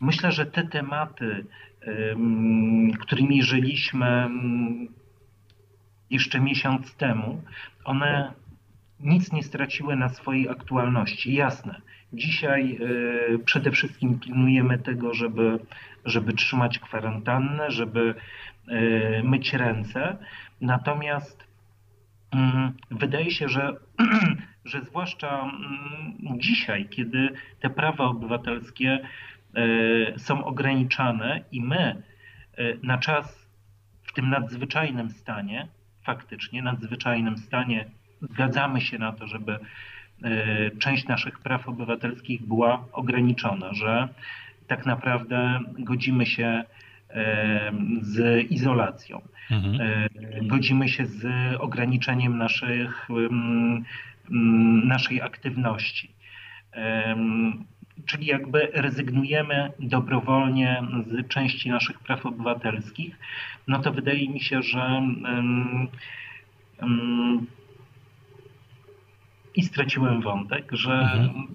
Myślę, że te tematy, którymi żyliśmy jeszcze miesiąc temu, one nic nie straciły na swojej aktualności. Jasne, Dzisiaj e, przede wszystkim pilnujemy tego, żeby, żeby trzymać kwarantannę, żeby e, myć ręce. Natomiast mm, wydaje się, że, [CLEARS THROAT] że zwłaszcza mm, dzisiaj, kiedy te prawa obywatelskie e, są ograniczane i my na czas w tym nadzwyczajnym stanie, faktycznie nadzwyczajnym stanie, zgadzamy się na to, żeby część naszych praw obywatelskich była ograniczona, że tak naprawdę godzimy się e, z izolacją, mhm. E, godzimy się z ograniczeniem naszych, naszej aktywności. Czyli jakby rezygnujemy dobrowolnie z części naszych praw obywatelskich, no to wydaje mi się, że i straciłem wątek, że, mhm.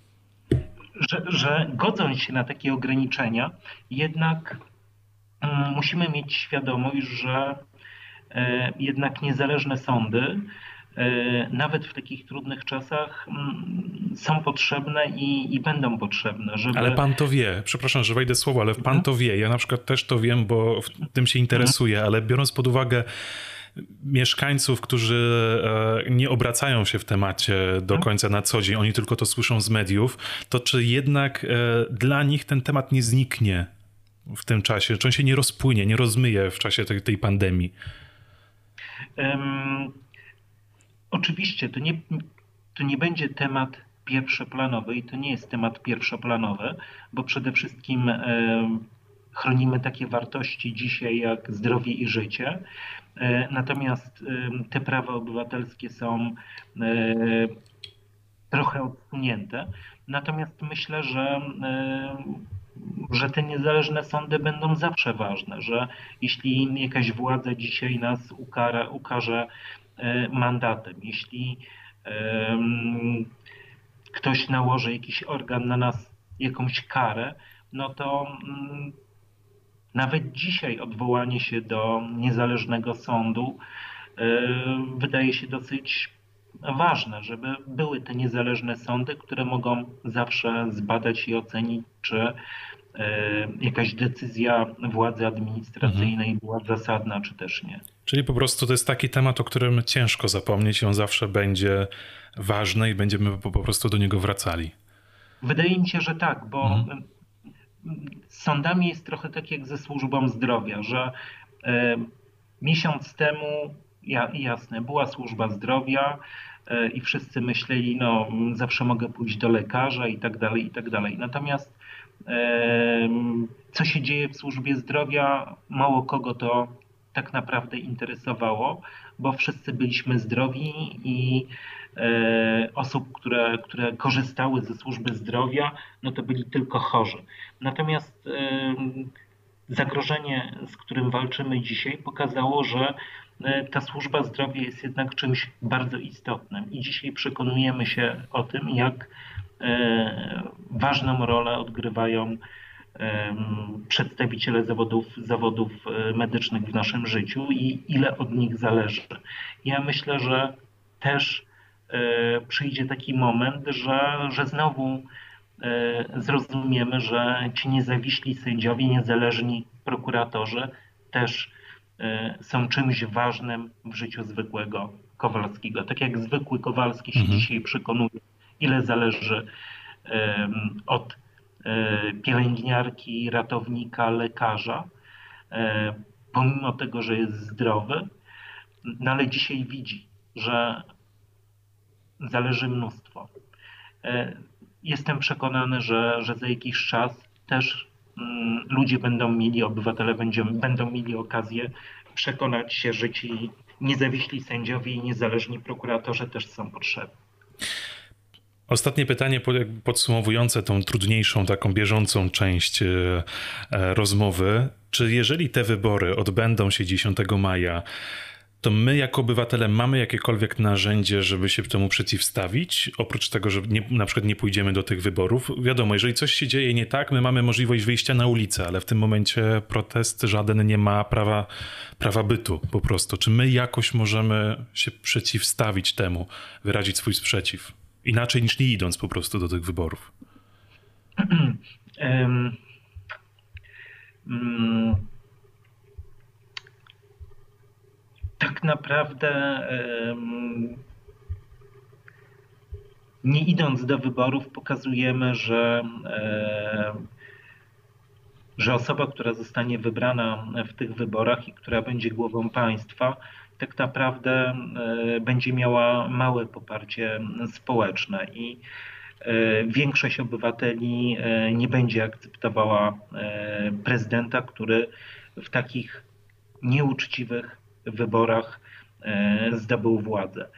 że, że godząc się na takie ograniczenia, jednak mm, musimy mieć świadomość, że e, jednak niezależne sądy, e, nawet w takich trudnych czasach, mm, są potrzebne i, i będą potrzebne. Żeby... Ale pan to wie, przepraszam, że wejdę słowo, ale pan mhm. to wie. Ja na przykład też to wiem, bo tym się interesuję, mhm. ale biorąc pod uwagę mieszkańców, którzy e, nie obracają się w temacie do mhm. końca na co dzień, oni tylko to słyszą z mediów, to czy jednak e, dla nich ten temat nie zniknie w tym czasie? Czy on się nie rozpłynie, nie rozmyje w czasie tej, tej pandemii? Um, oczywiście, to nie, to nie będzie temat pierwszoplanowy i to nie jest temat pierwszoplanowy, bo przede wszystkim um, chronimy takie wartości dzisiaj jak zdrowie i życie. E, natomiast te prawa obywatelskie są e, trochę odsunięte. Natomiast myślę, że, że te niezależne sądy będą zawsze ważne, że jeśli jakaś władza dzisiaj nas ukara, ukaże e, mandatem, jeśli ktoś nałoży jakiś organ na nas jakąś karę, no to mm, nawet dzisiaj odwołanie się do niezależnego sądu e, wydaje się dosyć ważne, żeby były te niezależne sądy, które mogą zawsze zbadać i ocenić, czy jakaś decyzja władzy administracyjnej mhm. była zasadna, czy też nie. Czyli po prostu to jest taki temat, o którym ciężko zapomnieć i on zawsze będzie ważny i będziemy po, prostu do niego wracali. Wydaje mi się, że tak, bo mhm. Z sądami jest trochę tak jak ze służbą zdrowia, że e, miesiąc temu, ja, jasne, była służba zdrowia e, i wszyscy myśleli, no zawsze mogę pójść do lekarza i tak dalej, i tak dalej. Natomiast e, co się dzieje w służbie zdrowia, mało kogo to tak naprawdę interesowało, bo wszyscy byliśmy zdrowi i osób, które, które korzystały ze służby zdrowia, no to byli tylko chorzy. Natomiast e, zagrożenie, z którym walczymy dzisiaj, pokazało, że e, ta służba zdrowia jest jednak czymś bardzo istotnym i dzisiaj przekonujemy się o tym, jak ważną rolę odgrywają przedstawiciele zawodów, zawodów e, medycznych w naszym życiu i ile od nich zależy. Ja myślę, że też e, przyjdzie taki moment, że, że znowu e, zrozumiemy, że ci niezawiśli sędziowie, niezależni prokuratorzy też są czymś ważnym w życiu zwykłego Kowalskiego. Tak jak zwykły Kowalski się mhm. dzisiaj przekonuje, ile zależy od E, pielęgniarki, ratownika, lekarza, e, pomimo tego, że jest zdrowy, no ale dzisiaj widzi, że zależy mnóstwo. E, jestem przekonany, że, że za jakiś czas też mm, ludzie będą mieli, obywatele będą, będą mieli okazję przekonać się, że ci niezawiśli sędziowie i niezależni prokuratorzy też są potrzebni. Ostatnie pytanie podsumowujące tą trudniejszą, taką bieżącą część e, e, rozmowy. Czy jeżeli te wybory odbędą się 10 maja, to my jako obywatele mamy jakiekolwiek narzędzie, żeby się temu przeciwstawić? Oprócz tego, że nie, na przykład nie pójdziemy do tych wyborów. Wiadomo, jeżeli coś się dzieje nie tak, my mamy możliwość wyjścia na ulicę, ale w tym momencie protest żaden nie ma prawa, prawa bytu po prostu. Czy my jakoś możemy się przeciwstawić temu, wyrazić swój sprzeciw? Inaczej niż nie idąc po prostu do tych wyborów. [CLEARS THROAT] um, um, tak naprawdę nie idąc do wyborów pokazujemy, że, że osoba, która zostanie wybrana w tych wyborach i która będzie głową państwa, tak naprawdę e, będzie miała małe poparcie społeczne i e, większość obywateli e, nie będzie akceptowała prezydenta, który w takich nieuczciwych wyborach zdobył władzę.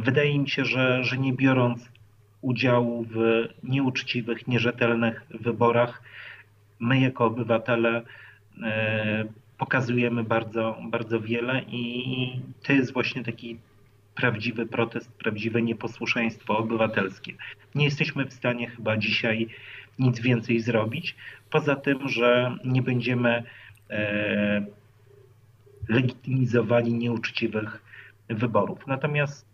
Wydaje mi się, że, że nie biorąc udziału w nieuczciwych, nierzetelnych wyborach, my jako obywatele pokazujemy bardzo, bardzo wiele i to jest właśnie taki prawdziwy protest, prawdziwe nieposłuszeństwo obywatelskie. Nie jesteśmy w stanie chyba dzisiaj nic więcej zrobić, poza tym, że nie będziemy e, legitymizowali nieuczciwych wyborów. Natomiast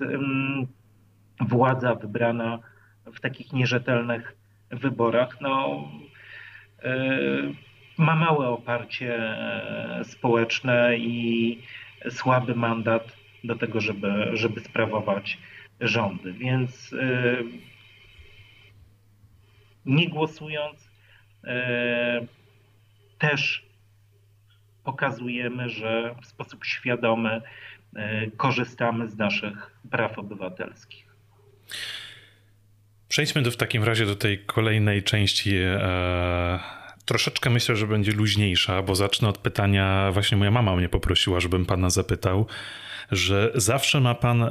władza wybrana w takich nierzetelnych wyborach, no, e, ma małe oparcie e, społeczne i słaby mandat do tego, żeby, żeby sprawować rządy. Więc e, nie głosując, też pokazujemy, że w sposób świadomy korzystamy z naszych praw obywatelskich. Przejdźmy do, w takim razie do tej kolejnej części troszeczkę myślę, że będzie luźniejsza, bo zacznę od pytania, właśnie moja mama mnie poprosiła, żebym pana zapytał, że zawsze ma pan e,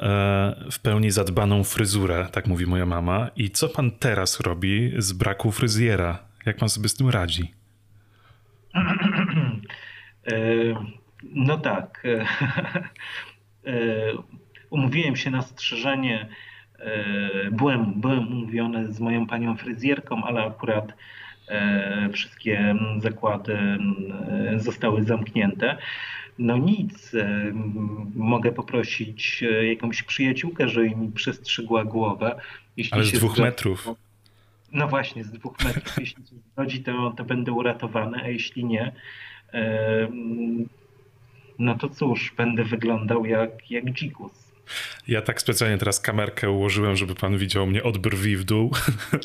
w pełni zadbaną fryzurę, tak mówi moja mama. I co pan teraz robi z braku fryzjera? Jak pan sobie z tym radzi? E, no tak. [LAUGHS] E, umówiłem się na strzyżenie. Byłem, byłem umówiony z moją panią fryzjerką, ale akurat E, wszystkie zakłady e, zostały zamknięte. No nic, e, mogę poprosić jakąś przyjaciółkę, żeby mi przestrzygła głowę. Jeśli Ale z dwóch metrów. No właśnie, z dwóch metrów. Jeśli się zgodzi, to, to będę uratowany, a jeśli nie, e, no to cóż, będę wyglądał jak, jak dzikus. Ja tak specjalnie teraz kamerkę ułożyłem, żeby pan widział mnie od brwi w dół,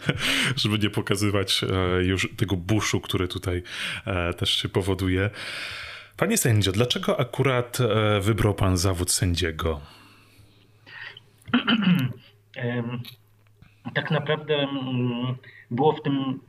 [LAUGHS] żeby nie pokazywać e, już tego buszu, który tutaj e, też się powoduje. Panie sędzio, dlaczego akurat e, wybrał pan zawód sędziego? tak naprawdę mm, było w tym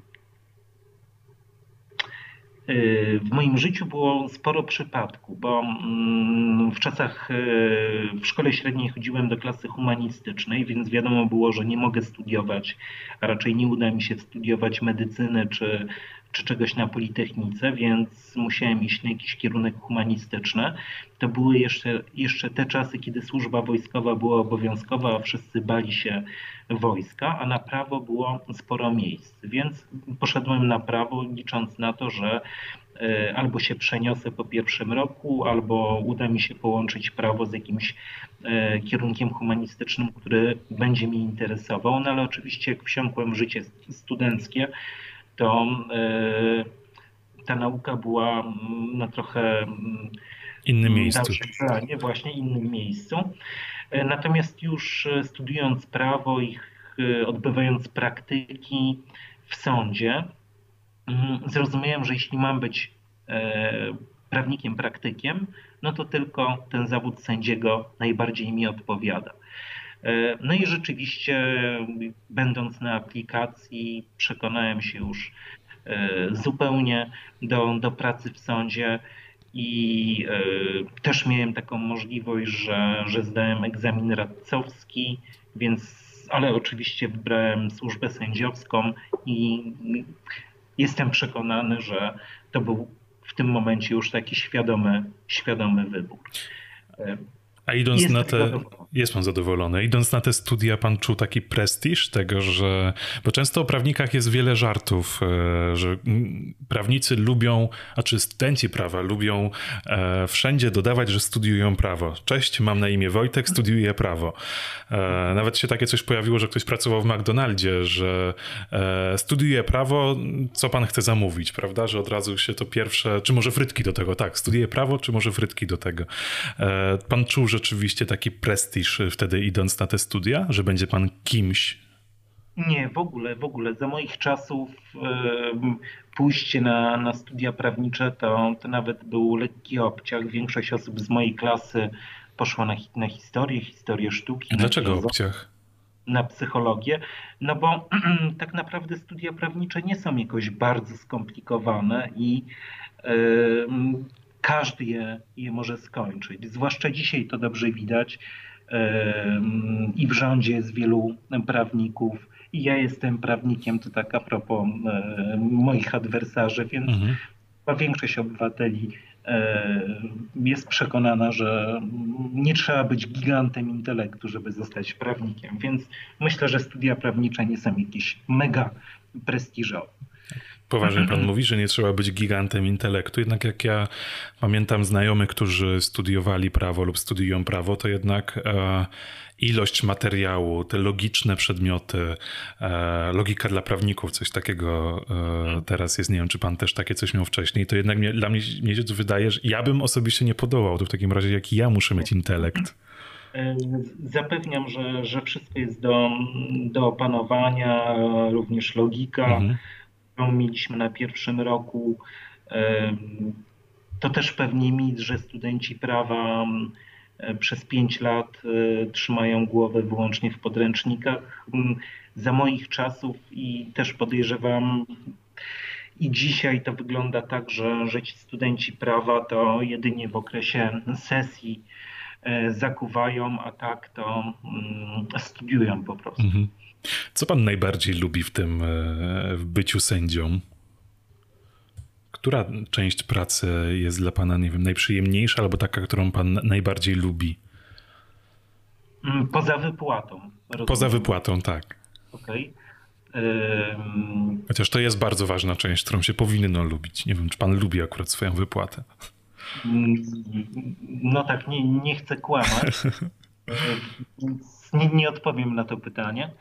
w moim życiu było sporo przypadków, bo mm, w czasach y, w szkole średniej chodziłem do klasy humanistycznej, więc wiadomo było, że nie mogę studiować, a raczej nie uda mi się studiować medycyny czy czy czegoś na Politechnice, więc musiałem iść na jakiś kierunek humanistyczny. To były jeszcze, jeszcze te czasy, kiedy służba wojskowa była obowiązkowa, a wszyscy bali się wojska, a na prawo było sporo miejsc. Więc poszedłem na prawo, licząc na to, że e, albo się przeniosę po pierwszym roku, albo uda mi się połączyć prawo z jakimś e, kierunkiem humanistycznym, który będzie mi interesował. No ale oczywiście jak wsiąkłem w życie studenckie, to e, ta nauka była mm, na trochę mm, innym miejscu. Planie, właśnie innym miejscu. E, natomiast już e, studiując prawo i odbywając praktyki w sądzie, mm, zrozumiałem, że jeśli mam być prawnikiem, praktykiem, no to tylko ten zawód sędziego najbardziej mi odpowiada. E, no i rzeczywiście, będąc na aplikacji, przekonałem się już e, zupełnie do, do pracy w sądzie i e, też miałem taką możliwość, że, że zdałem egzamin radcowski, więc, ale oczywiście wybrałem służbę sędziowską i jestem przekonany, że to był w tym momencie już taki świadomy, świadomy wybór. A idąc na te. Jest pan zadowolony. Idąc na te studia, pan czuł taki prestiż tego, że. Bo często o prawnikach jest wiele żartów, e, że prawnicy lubią, a czy studenci prawa lubią e, wszędzie dodawać, że studiują prawo. Cześć, mam na imię Wojtek, studiuję prawo. E, nawet się takie coś pojawiło, że ktoś pracował w McDonaldzie, że studiuje prawo, co pan chce zamówić, prawda? Że od razu się to pierwsze. Czy może frytki do tego? Tak, studiuje prawo, czy może frytki do tego? Pan czuł, że rzeczywiście taki prestiż wtedy idąc na te studia, że będzie pan kimś? Nie, w ogóle, w ogóle. Za moich czasów pójście na, na studia prawnicze to, to nawet był lekki obciach. Większość osób z mojej klasy poszła na, na historię, historię sztuki. Dlaczego obciach? na psychologię, no bo [CLEARS THROAT] tak naprawdę studia prawnicze nie są jakoś bardzo skomplikowane i każdy je, je może skończyć. Zwłaszcza dzisiaj to dobrze widać i w rządzie jest wielu prawników. I ja jestem prawnikiem, to tak a propos moich adwersarzy, więc mhm. większość obywateli jest przekonana, że nie trzeba być gigantem intelektu, żeby zostać prawnikiem. Więc myślę, że studia prawnicze nie są jakieś mega prestiżowe. Poważnie pan mówi, że nie trzeba być gigantem intelektu, jednak jak ja pamiętam znajomych, którzy studiowali prawo lub studiują prawo, to jednak e, ilość materiału, te logiczne przedmioty, e, logika dla prawników, coś takiego e, teraz jest. Nie wiem, czy pan też takie coś miał wcześniej. To jednak mnie, dla mnie, mnie się wydaje, że ja bym osobiście nie podołał. To w takim razie, jaki ja muszę mieć intelekt? E, zapewniam, że, że wszystko jest do, do opanowania, również logika. Mhm którą mieliśmy na pierwszym roku. To też pewnie mit, że studenci prawa przez pięć lat e, trzymają głowę wyłącznie w podręcznikach. Za moich czasów i też podejrzewam, i dzisiaj to wygląda tak, że, że ci studenci prawa to jedynie w okresie sesji e, zakuwają, a tak to studiują po prostu. Mhm. Co pan najbardziej lubi w tym e, w byciu sędzią? Która część pracy jest dla pana, nie wiem, najprzyjemniejsza albo taka, którą pan najbardziej lubi? Mm, poza wypłatą. Rozumiem. Poza wypłatą, tak. Okej. Okay. Chociaż to jest bardzo ważna część, którą się powinno lubić. Nie wiem, czy pan lubi akurat swoją wypłatę. Mm, no tak, nie, nie chcę kłamać, [LAUGHS] więc nie, nie odpowiem na to pytanie.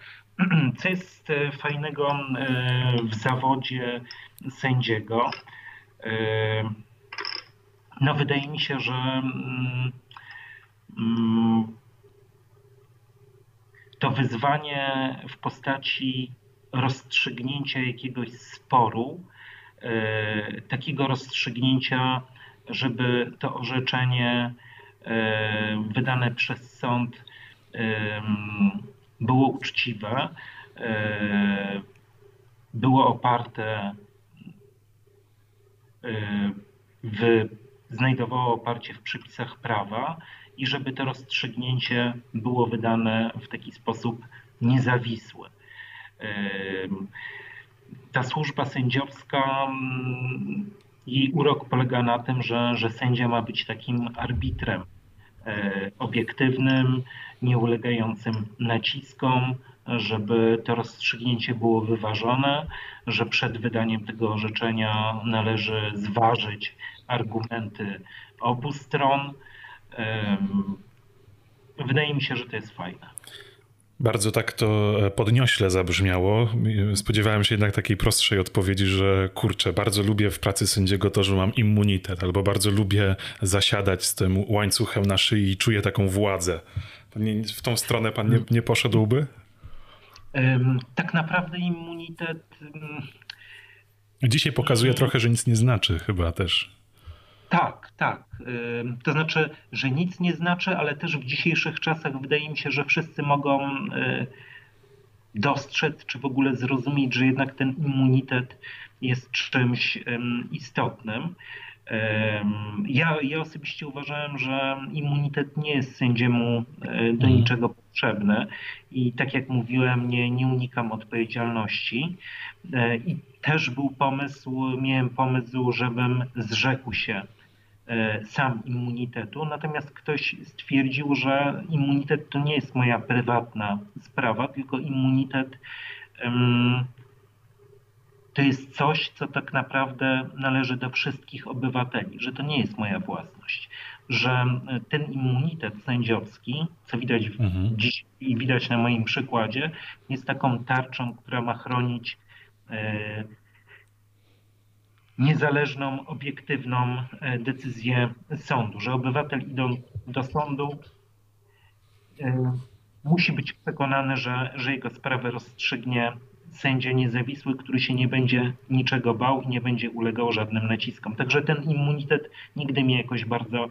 [CLEARS THROAT] co jest fajnego w zawodzie sędziego? No, wydaje mi się, że mm, mm, to wyzwanie w postaci rozstrzygnięcia jakiegoś sporu, e, takiego rozstrzygnięcia, żeby to orzeczenie e, wydane przez sąd e, było uczciwe, było oparte w, znajdowało oparcie w przepisach prawa i żeby to rozstrzygnięcie było wydane w taki sposób niezawisły. Ta służba sędziowska, mm, jej urok polega na tym, że, że sędzia ma być takim arbitrem e, obiektywnym, nieulegającym naciskom, żeby to rozstrzygnięcie było wyważone, że przed wydaniem tego orzeczenia należy zważyć argumenty obu stron. Wydaje mi się, że to jest fajne. Bardzo tak to e, podniośle zabrzmiało. Spodziewałem się jednak takiej prostszej odpowiedzi, że kurczę, bardzo lubię w pracy sędziego to, że mam immunitet, albo bardzo lubię zasiadać z tym łańcuchem na szyi i czuję taką władzę. w tą stronę pan nie, nie poszedłby? Tak naprawdę immunitet. Dzisiaj pokazuje trochę, że nic nie znaczy, chyba też. Tak, tak. To znaczy, że nic nie znaczy, ale też w dzisiejszych czasach wydaje mi się, że wszyscy mogą e, dostrzec, czy w ogóle zrozumieć, że jednak ten immunitet jest czymś istotnym. Ja, ja osobiście uważałem, że immunitet nie jest sędziemu e, do mhm. niczego potrzebny i tak jak mówiłem, nie, nie unikam odpowiedzialności. E, I też był pomysł, miałem pomysł, żebym zrzekł się sam immunitetu, natomiast ktoś stwierdził, że immunitet to nie jest moja prywatna sprawa, tylko immunitet to jest coś, co tak naprawdę należy do wszystkich obywateli, że to nie jest moja własność, że ten immunitet sędziowski, co widać mhm. dziś i widać na moim przykładzie, jest taką tarczą, która ma chronić e, niezależną, obiektywną e, decyzję sądu, że obywatel idąc do sądu e, musi być przekonany, że, że jego sprawę rozstrzygnie sędzia niezawisły, który się nie będzie niczego bał i nie będzie ulegał żadnym naciskom. Także ten immunitet nigdy mnie jakoś bardzo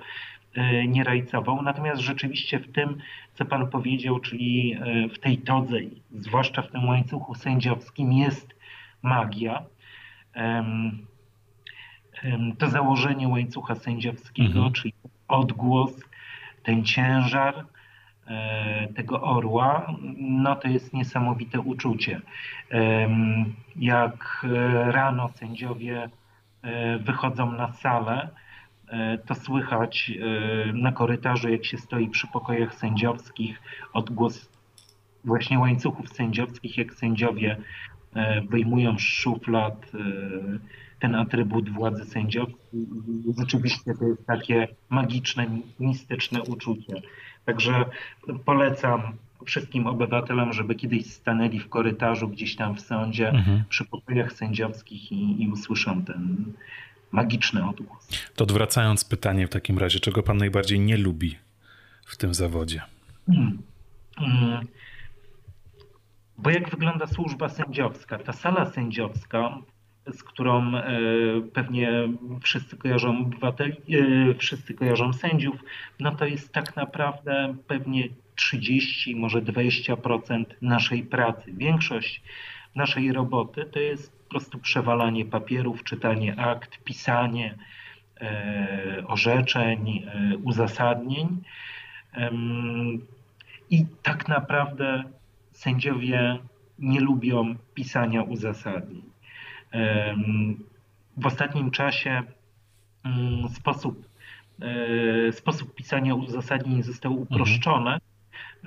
e, nie rajcował. Natomiast rzeczywiście w tym, co pan powiedział, czyli w tej todze, zwłaszcza w tym łańcuchu sędziowskim, jest magia to założenie łańcucha sędziowskiego, mhm. czyli odgłos, ten ciężar e, tego orła, no to jest niesamowite uczucie. Jak e, rano sędziowie e, wychodzą na salę, to słychać na korytarzu, jak się stoi przy pokojach sędziowskich, odgłos właśnie łańcuchów sędziowskich, jak sędziowie wyjmują z szuflad ten atrybut władzy sędziowskiej. Rzeczywiście to jest takie magiczne, mistyczne uczucie. Także polecam wszystkim obywatelom, żeby kiedyś stanęli w korytarzu gdzieś tam w sądzie mhm. przy pokojach sędziowskich i, i usłyszą ten magiczny odgłos. To odwracając pytanie w takim razie, czego pan najbardziej nie lubi w tym zawodzie? Hmm. Hmm. Bo jak wygląda służba sędziowska? Ta sala sędziowska z którą e, pewnie wszyscy kojarzą obywateli, e, wszyscy kojarzą sędziów, no to jest tak naprawdę pewnie 30, może 20% naszej pracy. Większość naszej roboty to jest po prostu przewalanie papierów, czytanie akt, pisanie e, orzeczeń, uzasadnień. I tak naprawdę sędziowie nie lubią pisania uzasadnień. W ostatnim czasie mm, sposób, e, sposób pisania uzasadnień został mhm. uproszczony.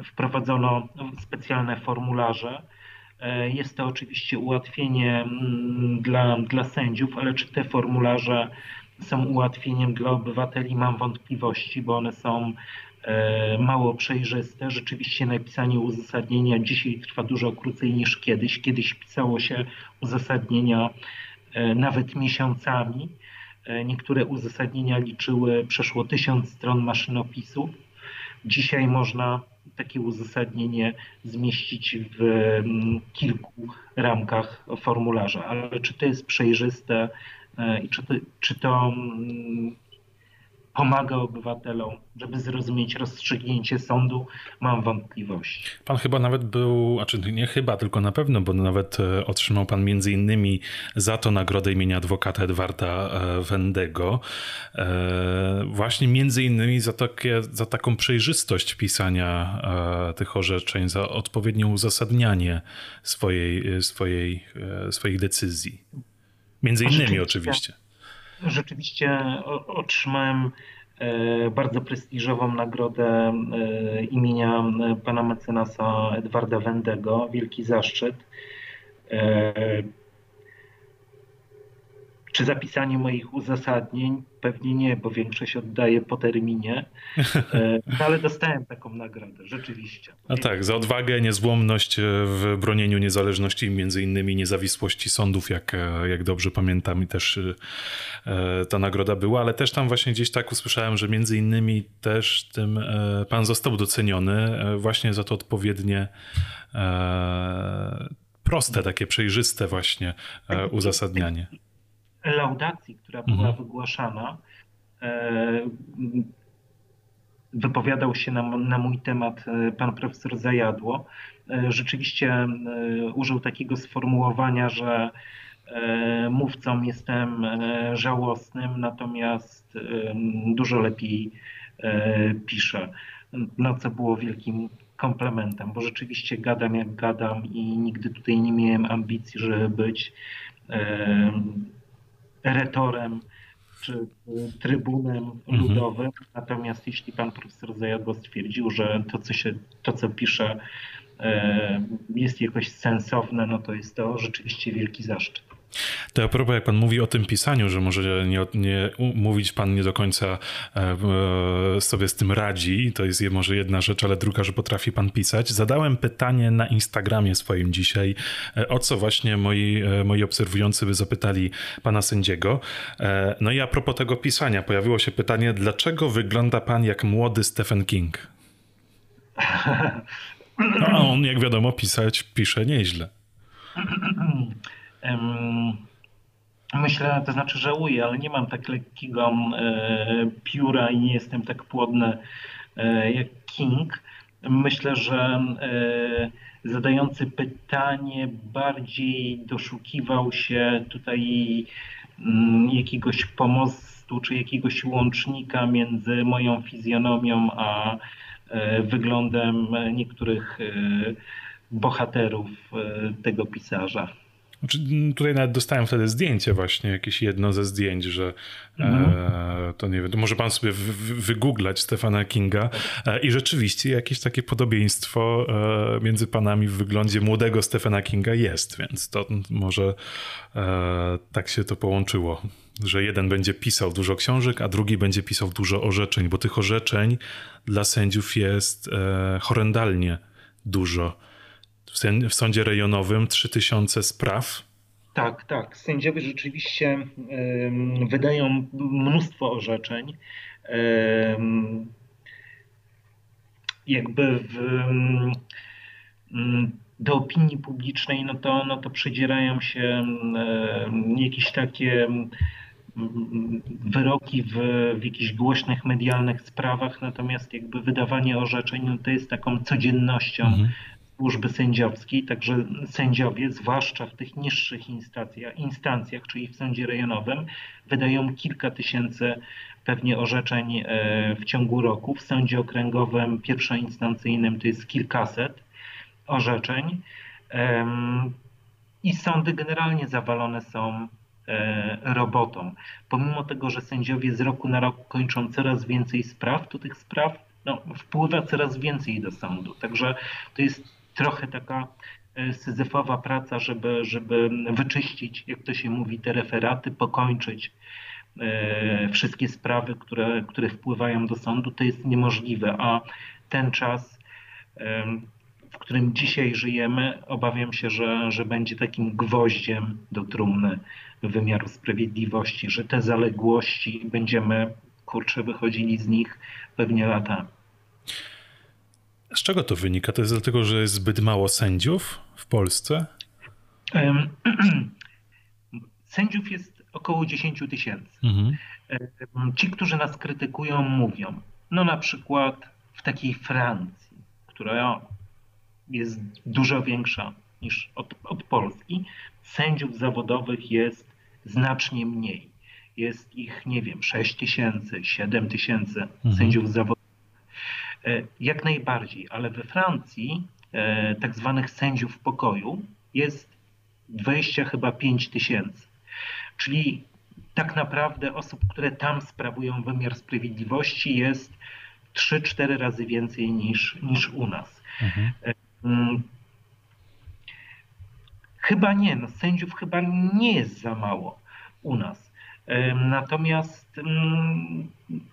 Wprowadzono specjalne formularze. E, jest to oczywiście ułatwienie mm, dla, dla sędziów, ale czy te formularze są ułatwieniem dla obywateli, mam wątpliwości, bo one są mało przejrzyste. Rzeczywiście napisanie uzasadnienia dzisiaj trwa dużo krócej niż kiedyś. Kiedyś pisało się uzasadnienia nawet miesiącami. Niektóre uzasadnienia liczyły przeszło tysiąc stron maszynopisów. Dzisiaj można takie uzasadnienie zmieścić w mm, kilku ramkach formularza, ale czy to jest przejrzyste e, i czy to, czy to mm, pomaga obywatelom, żeby zrozumieć rozstrzygnięcie sądu, mam wątpliwości. Pan chyba nawet był, znaczy nie chyba, tylko na pewno, bo nawet e, otrzymał pan między innymi za to nagrodę imienia adwokata Edwarda e, Wendego. E, właśnie między innymi za, takie, za taką przejrzystość pisania tych orzeczeń, za odpowiednie uzasadnianie swojej, swojej, swoich decyzji. Między innymi oczywiście rzeczywiście otrzymałem e, bardzo prestiżową nagrodę e, imienia e, pana mecenasa Edwarda Wendego. Wielki zaszczyt. Czy zapisanie moich uzasadnień? Pewnie nie, bo większość oddaję po terminie, e, no, ale dostałem taką nagrodę, rzeczywiście. A tak, za odwagę, niezłomność w bronieniu niezależności, między innymi niezawisłości sądów, jak, e, jak dobrze pamiętam i też e, ta nagroda była, ale też tam właśnie gdzieś tak usłyszałem, że między innymi też tym pan został doceniony właśnie za to odpowiednie proste, takie przejrzyste właśnie uzasadnianie laudacji, która była mhm. wygłaszana, e, wypowiadał się na, na, mój temat e, pan profesor Zajadło. E, rzeczywiście użył takiego sformułowania, że mówcą jestem żałosnym, natomiast dużo lepiej piszę. No, co było wielkim komplementem, bo rzeczywiście gadam jak gadam i nigdy tutaj nie miałem ambicji, żeby być retorem czy trybunem mhm. ludowym. Natomiast jeśli pan profesor Zajadło stwierdził, że to, co, się, to, co pisze, e, jest jakoś sensowne, no to jest to rzeczywiście wielki zaszczyt. To a propos, jak pan mówi o tym pisaniu, że może nie, nie mówić pan nie do końca e, e, sobie z tym radzi, to jest może jedna rzecz, ale druga, że potrafi pan pisać. Zadałem pytanie na Instagramie swoim dzisiaj, e, o co właśnie moi, moi obserwujący by zapytali pana sędziego. No i a propos tego pisania, pojawiło się pytanie, dlaczego wygląda pan jak młody Stephen King? [LAUGHS] No, a on, jak wiadomo, pisać pisze nieźle. Myślę, to znaczy żałuję, ale nie mam tak lekkiego e, pióra i nie jestem tak płodny e, jak King. Myślę, że e, zadający pytanie bardziej doszukiwał się tutaj mm, jakiegoś pomostu czy jakiegoś łącznika między moją fizjonomią a wyglądem niektórych bohaterów tego pisarza. Znaczy, tutaj nawet dostałem wtedy zdjęcie właśnie, jakieś jedno ze zdjęć, że mhm. e, to nie wiem, to może pan sobie wygooglać Stefana Kinga e, i rzeczywiście jakieś takie podobieństwo e, między panami w wyglądzie młodego Stefana Kinga jest, więc to może e, tak się to połączyło, że jeden będzie pisał dużo książek, a drugi będzie pisał dużo orzeczeń, bo tych orzeczeń dla sędziów jest e, horrendalnie dużo w sądzie rejonowym 3000 spraw. Tak, tak. Sędziowie rzeczywiście wydają mnóstwo orzeczeń. Jakby w, do opinii publicznej, no to, no to przedzierają się jakieś takie wyroki w, w jakichś głośnych medialnych sprawach, natomiast jakby wydawanie orzeczeń no to jest taką codziennością mhm służby sędziowskiej, także sędziowie, zwłaszcza w tych niższych instancjach, instancjach, czyli w sądzie rejonowym, wydają kilka tysięcy pewnie orzeczeń e, w ciągu roku. W sądzie okręgowym pierwszoinstancyjnym to jest kilkaset orzeczeń. I sądy generalnie zawalone są e, robotą. Pomimo tego, że sędziowie z roku na rok kończą coraz więcej spraw, to tych spraw no, wpływa coraz więcej do sądu. Także to jest trochę taka e, syzyfowa praca, żeby, żeby wyczyścić, jak to się mówi, te referaty, pokończyć wszystkie sprawy, które, które wpływają do sądu, to jest niemożliwe, a ten czas, w którym dzisiaj żyjemy, obawiam się, że, że będzie takim gwoździem do trumny wymiaru sprawiedliwości, że te zaległości będziemy, kurczę, wychodzili z nich pewnie latami. Z czego to wynika? To jest dlatego, że jest zbyt mało sędziów w Polsce? [CLEARS THROAT] Sędziów jest około 10 tysięcy. Mhm. Ci, którzy nas krytykują, mówią, no na przykład w takiej Francji, która jest dużo większa niż od, od Polski, sędziów zawodowych jest znacznie mniej. Jest ich, nie wiem, 6 tysięcy, 7 tysięcy mhm. sędziów zawodowych. E, jak najbardziej, ale we Francji e, tak zwanych sędziów pokoju jest 20 chyba 5 tysięcy. Czyli tak naprawdę osób, które tam sprawują wymiar sprawiedliwości jest 3-4 razy więcej niż, niż u nas. Mhm. E, mm, chyba nie, no sędziów chyba nie jest za mało u nas. Natomiast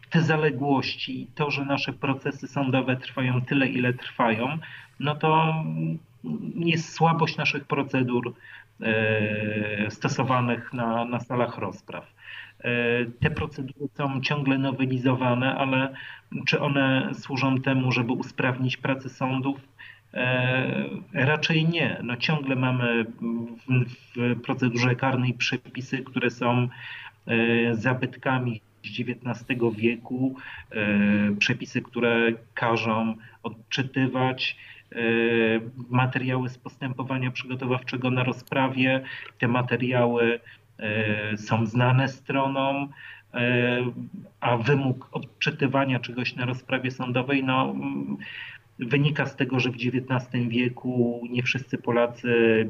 te zaległości, to, że nasze procesy sądowe trwają tyle, ile trwają, no to jest słabość naszych procedur e, stosowanych na, na salach rozpraw. E, te procedury są ciągle nowelizowane, ale czy one służą temu, żeby usprawnić pracę sądów? E, raczej nie. No ciągle mamy w, w procedurze karnej przepisy, które są zabytkami z XIX wieku, e, przepisy, które każą odczytywać e, materiały z postępowania przygotowawczego na rozprawie. Te materiały są znane stronom, a wymóg odczytywania czegoś na rozprawie sądowej no, wynika z tego, że w XIX wieku nie wszyscy Polacy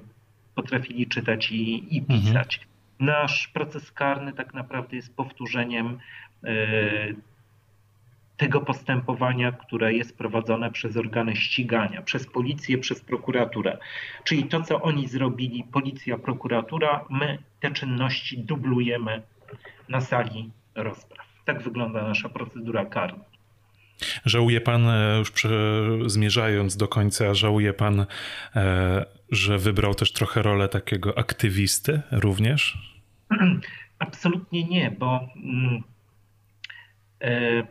potrafili czytać i, i pisać. Mhm. Nasz proces karny tak naprawdę jest powtórzeniem e, tego postępowania, które jest prowadzone przez organy ścigania, przez policję, przez prokuraturę. Czyli to, co oni zrobili, policja, prokuratura, my te czynności dublujemy na sali rozpraw. Tak wygląda nasza procedura karna. Żałuje pan, e, już zmierzając do końca, żałuje pan, e, że wybrał też trochę rolę takiego aktywisty również? [CLEARS THROAT] Absolutnie nie, bo mm, e,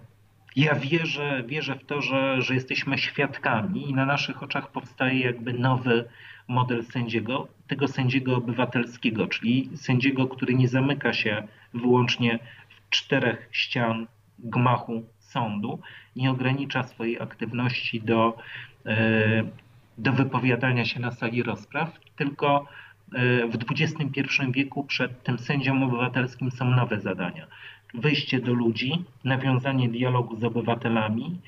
ja wierzę, wierzę w to, że, że jesteśmy świadkami i na naszych oczach powstaje jakby nowy model sędziego, tego sędziego obywatelskiego, czyli sędziego, który nie zamyka się wyłącznie w czterech ścian gmachu sądu, nie ogranicza swojej aktywności do, e, do wypowiadania się na sali rozpraw, tylko w XXI wieku przed tym sędzią obywatelskim są nowe zadania. Wyjście do ludzi, nawiązanie dialogu z obywatelami,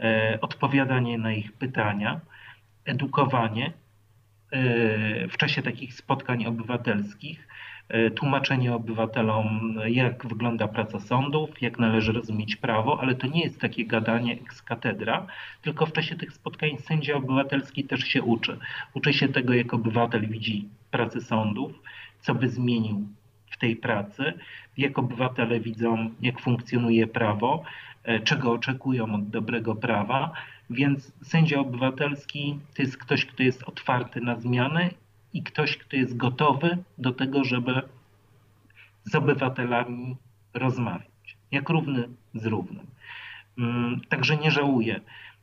e, odpowiadanie na ich pytania, edukowanie e, w czasie takich spotkań obywatelskich, e, tłumaczenie obywatelom, jak wygląda praca sądów, jak należy rozumieć prawo, ale to nie jest takie gadanie ex cathedra, tylko w czasie tych spotkań sędzia obywatelski też się uczy. Uczy się tego, jak obywatel widzi pracy sądów, co by zmienił w tej pracy, jak obywatele widzą, jak funkcjonuje prawo, e, czego oczekują od dobrego prawa. Więc sędzia obywatelski to jest ktoś, kto jest otwarty na zmiany i ktoś, kto jest gotowy do tego, żeby z obywatelami rozmawiać, jak równy z równym. Mm, także nie żałuję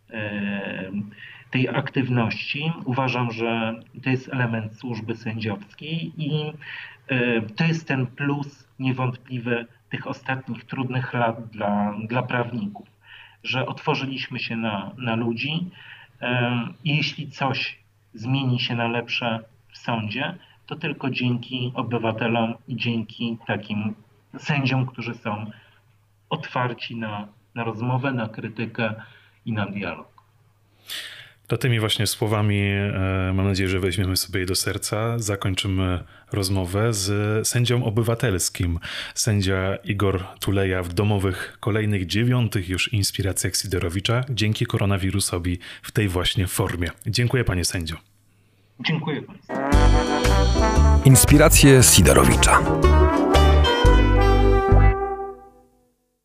e, tej aktywności. Uważam, że to jest element służby sędziowskiej i e, to jest ten plus niewątpliwy tych ostatnich trudnych lat dla, dla prawników, że otworzyliśmy się na, na ludzi e, jeśli coś zmieni się na lepsze w sądzie, to tylko dzięki obywatelom i dzięki takim sędziom, którzy są otwarci na, na rozmowę, na krytykę i na dialog. To tymi właśnie słowami e, mam nadzieję, że weźmiemy sobie je do serca. Zakończymy rozmowę z sędzią obywatelskim. Sędzia Igor Tuleja w domowych kolejnych dziewiątych już inspiracjach Sidorowicza dzięki koronawirusowi w tej właśnie formie. Dziękuję panie sędzio. Dziękuję Inspiracje Sidorowicza.